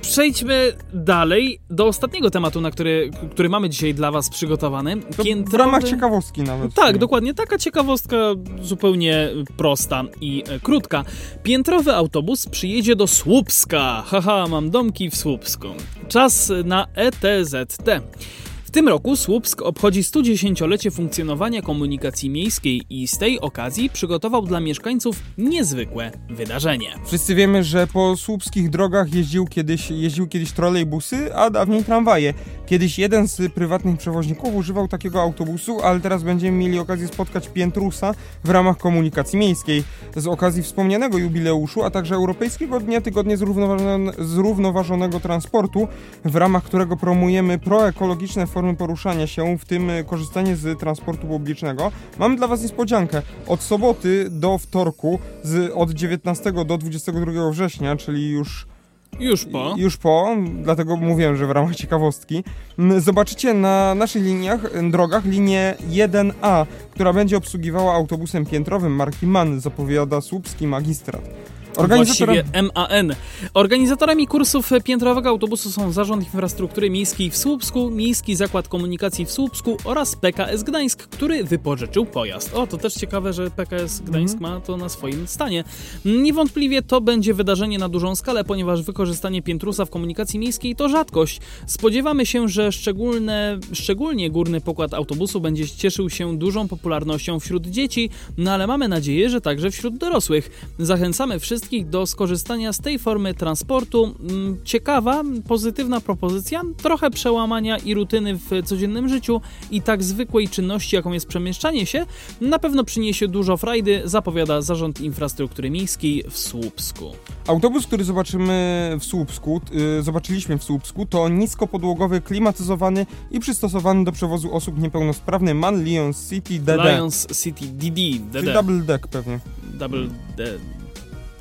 Speaker 1: przejdźmy dalej do ostatniego tematu, na który, który mamy dzisiaj dla Was przygotowany.
Speaker 2: To w
Speaker 1: Piętrowy-
Speaker 2: ramach ciekawostki nawet.
Speaker 1: tak, dokładnie. Taka ciekawostka zupełnie prosta i e, krótka. Piętrowy autobus przyjedzie do Słupska. Haha, mam domki w Słupsku. Czas na ETZT. W tym roku Słupsk obchodzi 110-lecie funkcjonowania komunikacji miejskiej i z tej okazji przygotował dla mieszkańców niezwykłe wydarzenie.
Speaker 2: Wszyscy wiemy, że po słupskich drogach jeździł kiedyś, jeździł kiedyś trolejbusy, a dawniej tramwaje. Kiedyś jeden z prywatnych przewoźników używał takiego autobusu, ale teraz będziemy mieli okazję spotkać Piętrusa w ramach komunikacji miejskiej. Z okazji wspomnianego jubileuszu, a także Europejskiego Dnia Zrównoważone, Zrównoważonego Transportu, w ramach którego promujemy proekologiczne formy poruszania się, w tym y, korzystanie z transportu publicznego, mamy dla Was niespodziankę. Od soboty do wtorku, z, od 19 do 22 września, czyli już
Speaker 1: Już po.
Speaker 2: już po, dlatego mówiłem, że w ramach ciekawostki, m, zobaczycie na naszych liniach, drogach linię 1A, która będzie obsługiwała autobusem piętrowym marki MAN, zapowiada słupski magistrat. Organizatorem...
Speaker 1: Właściwie MAN. Organizatorami kursów piętrowego autobusu są Zarząd Infrastruktury Miejskiej w Słupsku, Miejski Zakład Komunikacji w Słupsku oraz PKS Gdańsk, który wypożyczył pojazd. O, to też ciekawe, że PKS Gdańsk
Speaker 2: Mhm.
Speaker 1: ma to na swoim stanie. Niewątpliwie to będzie wydarzenie na dużą skalę, ponieważ wykorzystanie piętrusa w komunikacji miejskiej to rzadkość. Spodziewamy się, że szczególne, szczególnie górny pokład autobusu będzie cieszył się dużą popularnością wśród dzieci, no ale mamy nadzieję, że także wśród dorosłych. Zachęcamy wszystkich do skorzystania z tej formy transportu. Mm, Ciekawa, pozytywna propozycja, trochę przełamania i rutyny w codziennym życiu i tak zwykłej czynności, jaką jest przemieszczanie się, na pewno przyniesie dużo frajdy, zapowiada Zarząd Infrastruktury Miejskiej w Słupsku.
Speaker 2: Autobus, który zobaczymy w Słupsku, y, zobaczyliśmy w Słupsku, to niskopodłogowy, klimatyzowany i przystosowany do przewozu osób niepełnosprawny MAN Lions City DD.
Speaker 1: Lions City DD, DD.
Speaker 2: double deck pewnie.
Speaker 1: Double D.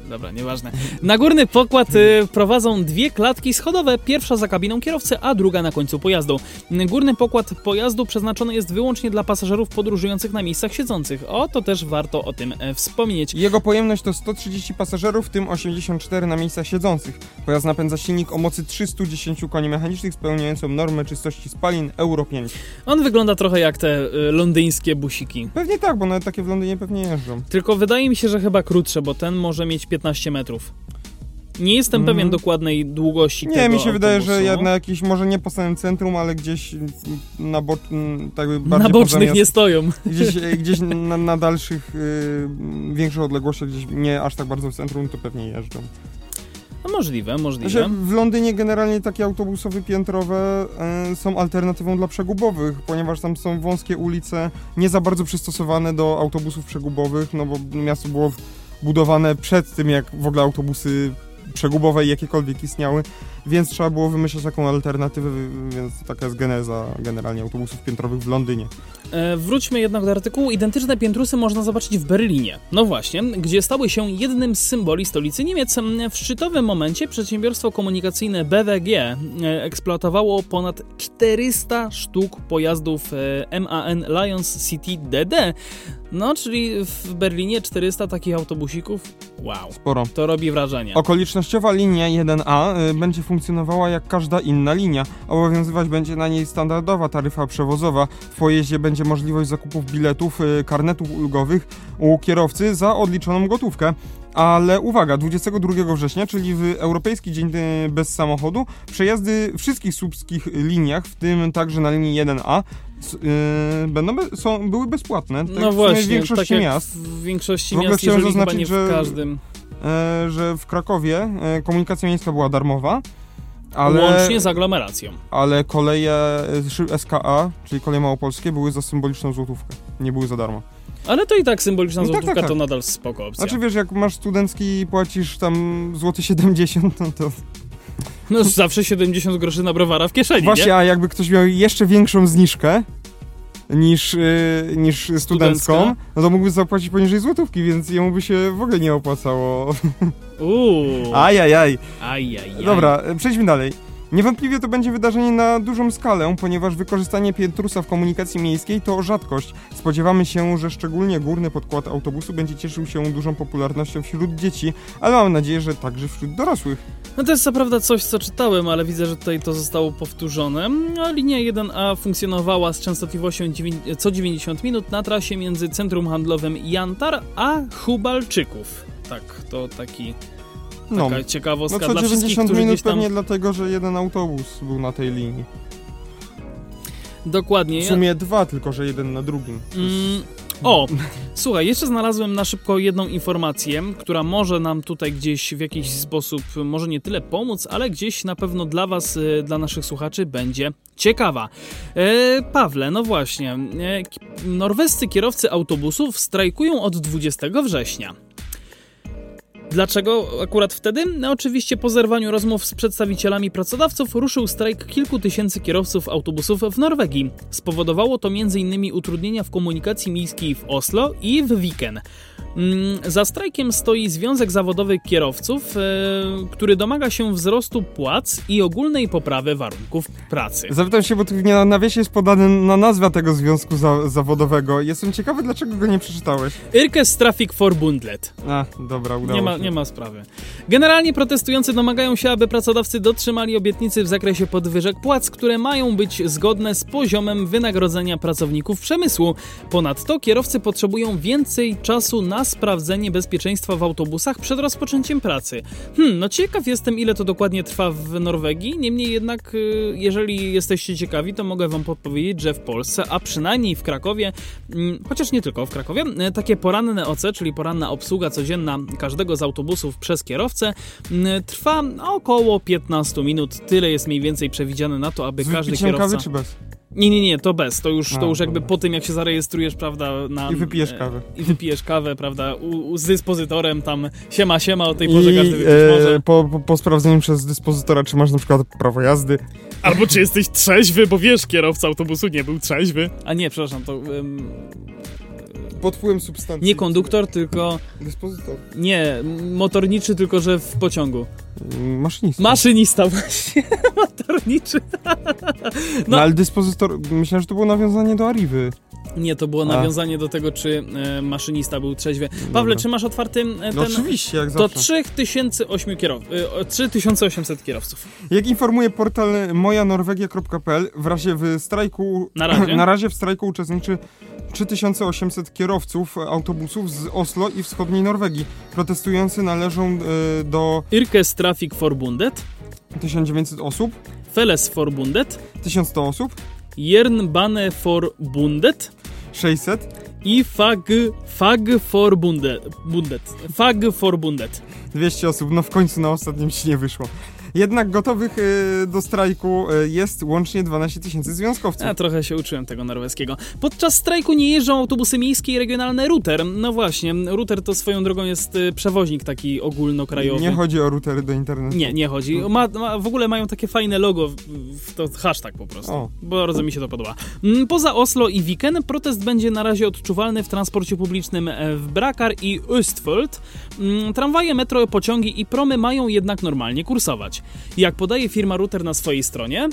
Speaker 1: Dobra, nieważne. Na górny pokład y, prowadzą dwie klatki schodowe, pierwsza za kabiną kierowcy, a druga na końcu pojazdu. Górny pokład pojazdu przeznaczony jest wyłącznie dla pasażerów podróżujących na miejscach siedzących. O, to też warto o tym e, wspomnieć.
Speaker 2: Jego pojemność to 130 pasażerów, w tym 84 na miejscach siedzących. Pojazd napędza silnik o mocy 310 koni mechanicznych spełniającą normę czystości spalin Euro 5.
Speaker 1: On wygląda trochę jak te y, londyńskie busiki.
Speaker 2: Pewnie tak, bo nawet takie w Londynie pewnie jeżdżą.
Speaker 1: Tylko wydaje mi się, że chyba krótsze, bo ten może mieć 15 metrów. Nie jestem
Speaker 2: Mhm.
Speaker 1: pewien dokładnej długości
Speaker 2: Nie,
Speaker 1: tego
Speaker 2: mi się wydaje, że
Speaker 1: autobusu.
Speaker 2: ja na jakiś, może nie po samym centrum, ale gdzieś na, bo, tak
Speaker 1: Na bocznych nie stoją.
Speaker 2: Gdzieś, gdzieś na, na dalszych, y, większych odległościach, gdzieś nie aż tak bardzo w centrum, to pewnie jeżdżą.
Speaker 1: No możliwe, możliwe.
Speaker 2: Że w Londynie generalnie takie autobusy wypiętrowe e, są alternatywą dla przegubowych, ponieważ tam są wąskie ulice, nie za bardzo przystosowane do autobusów przegubowych, no bo miasto było budowane przed tym, jak w ogóle autobusy przegubowe jakiekolwiek istniały, więc trzeba było wymyśleć taką alternatywę, więc taka jest geneza generalnie autobusów piętrowych w Londynie.
Speaker 1: E, wróćmy jednak do artykułu. Identyczne piętrusy można zobaczyć w Berlinie. No właśnie, gdzie stały się jednym z symboli stolicy Niemiec. W szczytowym momencie przedsiębiorstwo komunikacyjne BWG e, eksploatowało ponad 400 sztuk pojazdów e, MAN Lions City DD. No, czyli w Berlinie 400 takich autobusików. Wow.
Speaker 2: Sporo.
Speaker 1: To robi wrażenie.
Speaker 2: Okolicznościowa linia 1A y, będzie funkcjonowała jak każda inna linia. Obowiązywać będzie na niej standardowa taryfa przewozowa. W pojeździe będzie możliwość zakupów biletów, y, karnetów ulgowych u kierowcy za odliczoną gotówkę. Ale uwaga, 22 września, czyli w Europejski Dzień y, Bez Samochodu, przejazdy wszystkich słupskich liniach, w tym także na linii 1A, s- yy, będą be, są, były bezpłatne. Tak
Speaker 1: no właśnie,
Speaker 2: w większości
Speaker 1: tak
Speaker 2: miast.
Speaker 1: w większości
Speaker 2: W ogóle
Speaker 1: miast,
Speaker 2: chciałem zaznaczyć, że-
Speaker 1: każdym.
Speaker 2: E, że w Krakowie e, komunikacja miejska była darmowa, ale,
Speaker 1: Łącznie z aglomeracją.
Speaker 2: ale koleje e, SKA, czyli koleje małopolskie, były za symboliczną złotówkę. Nie były za darmo.
Speaker 1: Ale to i tak symboliczna
Speaker 2: No tak,
Speaker 1: złotówka
Speaker 2: tak, tak.
Speaker 1: to nadal spoko opcja.
Speaker 2: Znaczy wiesz, jak masz studencki i płacisz tam złoty 70, no to...
Speaker 1: No zawsze 70 groszy na browara w kieszeni,
Speaker 2: Właśnie,
Speaker 1: nie?
Speaker 2: a jakby ktoś miał jeszcze większą zniżkę niż, y, niż studencką,
Speaker 1: Studencka?
Speaker 2: no to mógłby zapłacić poniżej złotówki, więc jemu by się w ogóle nie opłacało.
Speaker 1: Uuu.
Speaker 2: Ajajaj.
Speaker 1: Ajajaj.
Speaker 2: Dobra, e, przejdźmy dalej. Niewątpliwie to będzie wydarzenie na dużą skalę, ponieważ wykorzystanie piętrusa w komunikacji miejskiej to rzadkość. Spodziewamy się, że szczególnie górny podkład autobusu będzie cieszył się dużą popularnością wśród dzieci, ale mam nadzieję, że także wśród dorosłych.
Speaker 1: No to jest co prawda coś, co czytałem, ale widzę, że tutaj to zostało powtórzone. A linia 1A funkcjonowała z częstotliwością co 90 minut na trasie między centrum handlowym Jantar a Hubalczyków. Tak, to taki,
Speaker 2: No,
Speaker 1: taka ciekawostka
Speaker 2: no co
Speaker 1: dla wszystkich,
Speaker 2: 90
Speaker 1: którzy
Speaker 2: minut
Speaker 1: tam...
Speaker 2: pewnie dlatego, że jeden autobus był na tej linii.
Speaker 1: Dokładnie.
Speaker 2: W sumie dwa, tylko że jeden na drugim.
Speaker 1: Mm, o, słuchaj, jeszcze znalazłem na szybko jedną informację, która może nam tutaj gdzieś w jakiś sposób, może nie tyle pomóc, ale gdzieś na pewno dla Was, e, dla naszych słuchaczy będzie ciekawa. E, Pawle, no właśnie, e, norwescy kierowcy autobusów strajkują od 20 września. Dlaczego akurat wtedy? No oczywiście po zerwaniu rozmów z przedstawicielami pracodawców ruszył strajk kilku tysięcy kierowców autobusów w Norwegii. Spowodowało to m.in. utrudnienia w komunikacji miejskiej w Oslo i w Viken. Mm, Za strajkiem stoi Związek Zawodowy Kierowców, e, który domaga się wzrostu płac i ogólnej poprawy warunków pracy.
Speaker 2: Zapytam się, bo tu na nawiasie jest podany na nazwa tego związku za zawodowego. Jestem ciekawy, dlaczego go nie przeczytałeś.
Speaker 1: Yrkes Traffic Forbundet.
Speaker 2: A, dobra, udało
Speaker 1: Nie ma. Nie ma sprawy. Generalnie protestujący domagają się, aby pracodawcy dotrzymali obietnicy w zakresie podwyżek płac, które mają być zgodne z poziomem wynagrodzenia pracowników przemysłu. Ponadto kierowcy potrzebują więcej czasu na sprawdzenie bezpieczeństwa w autobusach przed rozpoczęciem pracy. Hmm, no ciekaw jestem, ile to dokładnie trwa w Norwegii. Niemniej jednak, y, jeżeli jesteście ciekawi, to mogę wam podpowiedzieć, że w Polsce, a przynajmniej w Krakowie, mm, chociaż nie tylko w Krakowie, y, takie poranne OC, czyli poranna obsługa codzienna każdego z autobusów przez kierowcę, trwa około 15 minut. Tyle jest mniej więcej przewidziane na to, aby
Speaker 2: Z
Speaker 1: każdy kierowca...
Speaker 2: kawy czy bez?
Speaker 1: Nie, nie, nie, to bez. To już,
Speaker 2: A,
Speaker 1: to już jakby po tym, jak się zarejestrujesz, prawda, na...
Speaker 2: I wypijesz kawę.
Speaker 1: I wypijesz kawę, prawda, u, u, z dyspozytorem tam siema, siema, o tej porze każdy
Speaker 2: I
Speaker 1: wypić
Speaker 2: e,
Speaker 1: może.
Speaker 2: po, po, po sprawdzeniu przez dyspozytora, czy masz na przykład prawo jazdy.
Speaker 1: Albo czy jesteś trzeźwy, bo wiesz, kierowca autobusu nie był trzeźwy. A nie, przepraszam, to em,
Speaker 2: Pod wpływem substancji.
Speaker 1: nie konduktor, tylko...
Speaker 2: Dyspozytor.
Speaker 1: Nie, motorniczy, tylko że w pociągu.
Speaker 2: Maszynista.
Speaker 1: Maszynista właśnie, motorniczy.
Speaker 2: No,
Speaker 1: no.
Speaker 2: ale dyspozytor, myślałem, że to było nawiązanie do Arrivy.
Speaker 1: Nie, to było
Speaker 2: A.
Speaker 1: nawiązanie do tego, czy e, maszynista był trzeźwy. Pawle,
Speaker 2: Dobra.
Speaker 1: czy masz otwarty e, ten...
Speaker 2: No oczywiście, jak
Speaker 1: To
Speaker 2: zawsze.
Speaker 1: 3008 kierow... e, 3800 kierowców.
Speaker 2: Jak informuje portal mojanorwegia.pl, w razie w strajku,
Speaker 1: Na razie.
Speaker 2: na razie w strajku uczestniczy 3800 kierowców autobusów z Oslo i wschodniej Norwegii. Protestujący należą e, do
Speaker 1: Yrkes Traffic Forbundet,
Speaker 2: 1900 osób,
Speaker 1: Feles Forbundet,
Speaker 2: 1100 osób,
Speaker 1: Jernbane Forbundet
Speaker 2: 600,
Speaker 1: i Fag, Fag Forbundet. Bundet. Fag Forbundet.
Speaker 2: 200 osób, no w końcu na ostatnim ci nie wyszło. Jednak gotowych y, do strajku y, jest łącznie 12 tysięcy związkowców.
Speaker 1: Ja trochę się uczyłem tego norweskiego. Podczas strajku nie jeżdżą autobusy miejskie i regionalne Router. No właśnie, Router to swoją drogą jest y, przewoźnik taki ogólnokrajowy.
Speaker 2: Nie chodzi o routery do internetu.
Speaker 1: Nie, nie chodzi. Ma, ma, w ogóle mają takie fajne logo, to hashtag po prostu.
Speaker 2: O.
Speaker 1: Bardzo mi się to podoba. Mm, Poza Oslo i Viken protest będzie na razie odczuwalny w transporcie publicznym e, w Brakar i Östfold. Mm, Tramwaje, metro, pociągi i promy mają jednak normalnie kursować. Jak podaje firma Router na swojej stronie,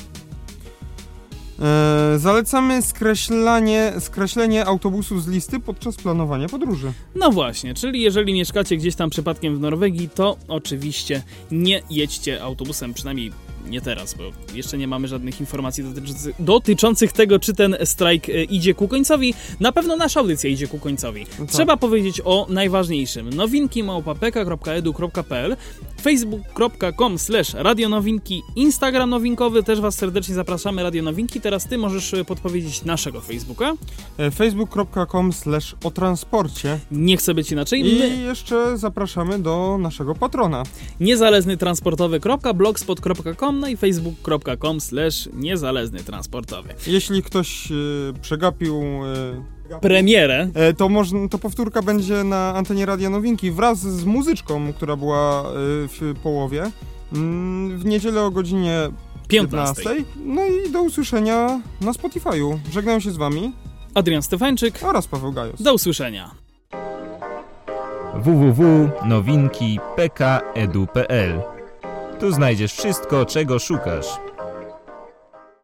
Speaker 2: E, zalecamy skreślanie, skreślenie autobusów z listy podczas planowania podróży.
Speaker 1: No właśnie, czyli jeżeli mieszkacie gdzieś tam przypadkiem w Norwegii, to oczywiście nie jedźcie autobusem, przynajmniej nie teraz, bo jeszcze nie mamy żadnych informacji dotyczących, dotyczących tego, czy ten strajk e, idzie ku końcowi. Na pewno nasza audycja idzie ku końcowi.
Speaker 2: No tak.
Speaker 1: Trzeba powiedzieć o najważniejszym. Nowinki małpa.pk.edu.pl facebook.com slash radionowinki Instagram nowinkowy, też Was serdecznie zapraszamy, Radio Nowinki. Teraz Ty możesz e, podpowiedzieć naszego Facebooka.
Speaker 2: E, facebook.com slash o transporcie.
Speaker 1: Nie chcę być inaczej. My...
Speaker 2: I jeszcze zapraszamy do naszego patrona.
Speaker 1: niezależny transportowy.blogspot.com no i facebook.com slash niezależny transportowy.
Speaker 2: Jeśli ktoś e, przegapił, e,
Speaker 1: Premierę
Speaker 2: e, to, można, to powtórka będzie na antenie Radia Nowinki wraz z muzyczką, która była w połowie. Mm, W niedzielę o godzinie
Speaker 1: 15.
Speaker 2: 15. No i do usłyszenia na Spotify'u. Żegnam się z wami
Speaker 1: Adrian Stefańczyk,
Speaker 2: oraz Paweł Gajos.
Speaker 1: do usłyszenia.
Speaker 4: www.nowinki.pk.edu.pl Tu znajdziesz wszystko, czego szukasz.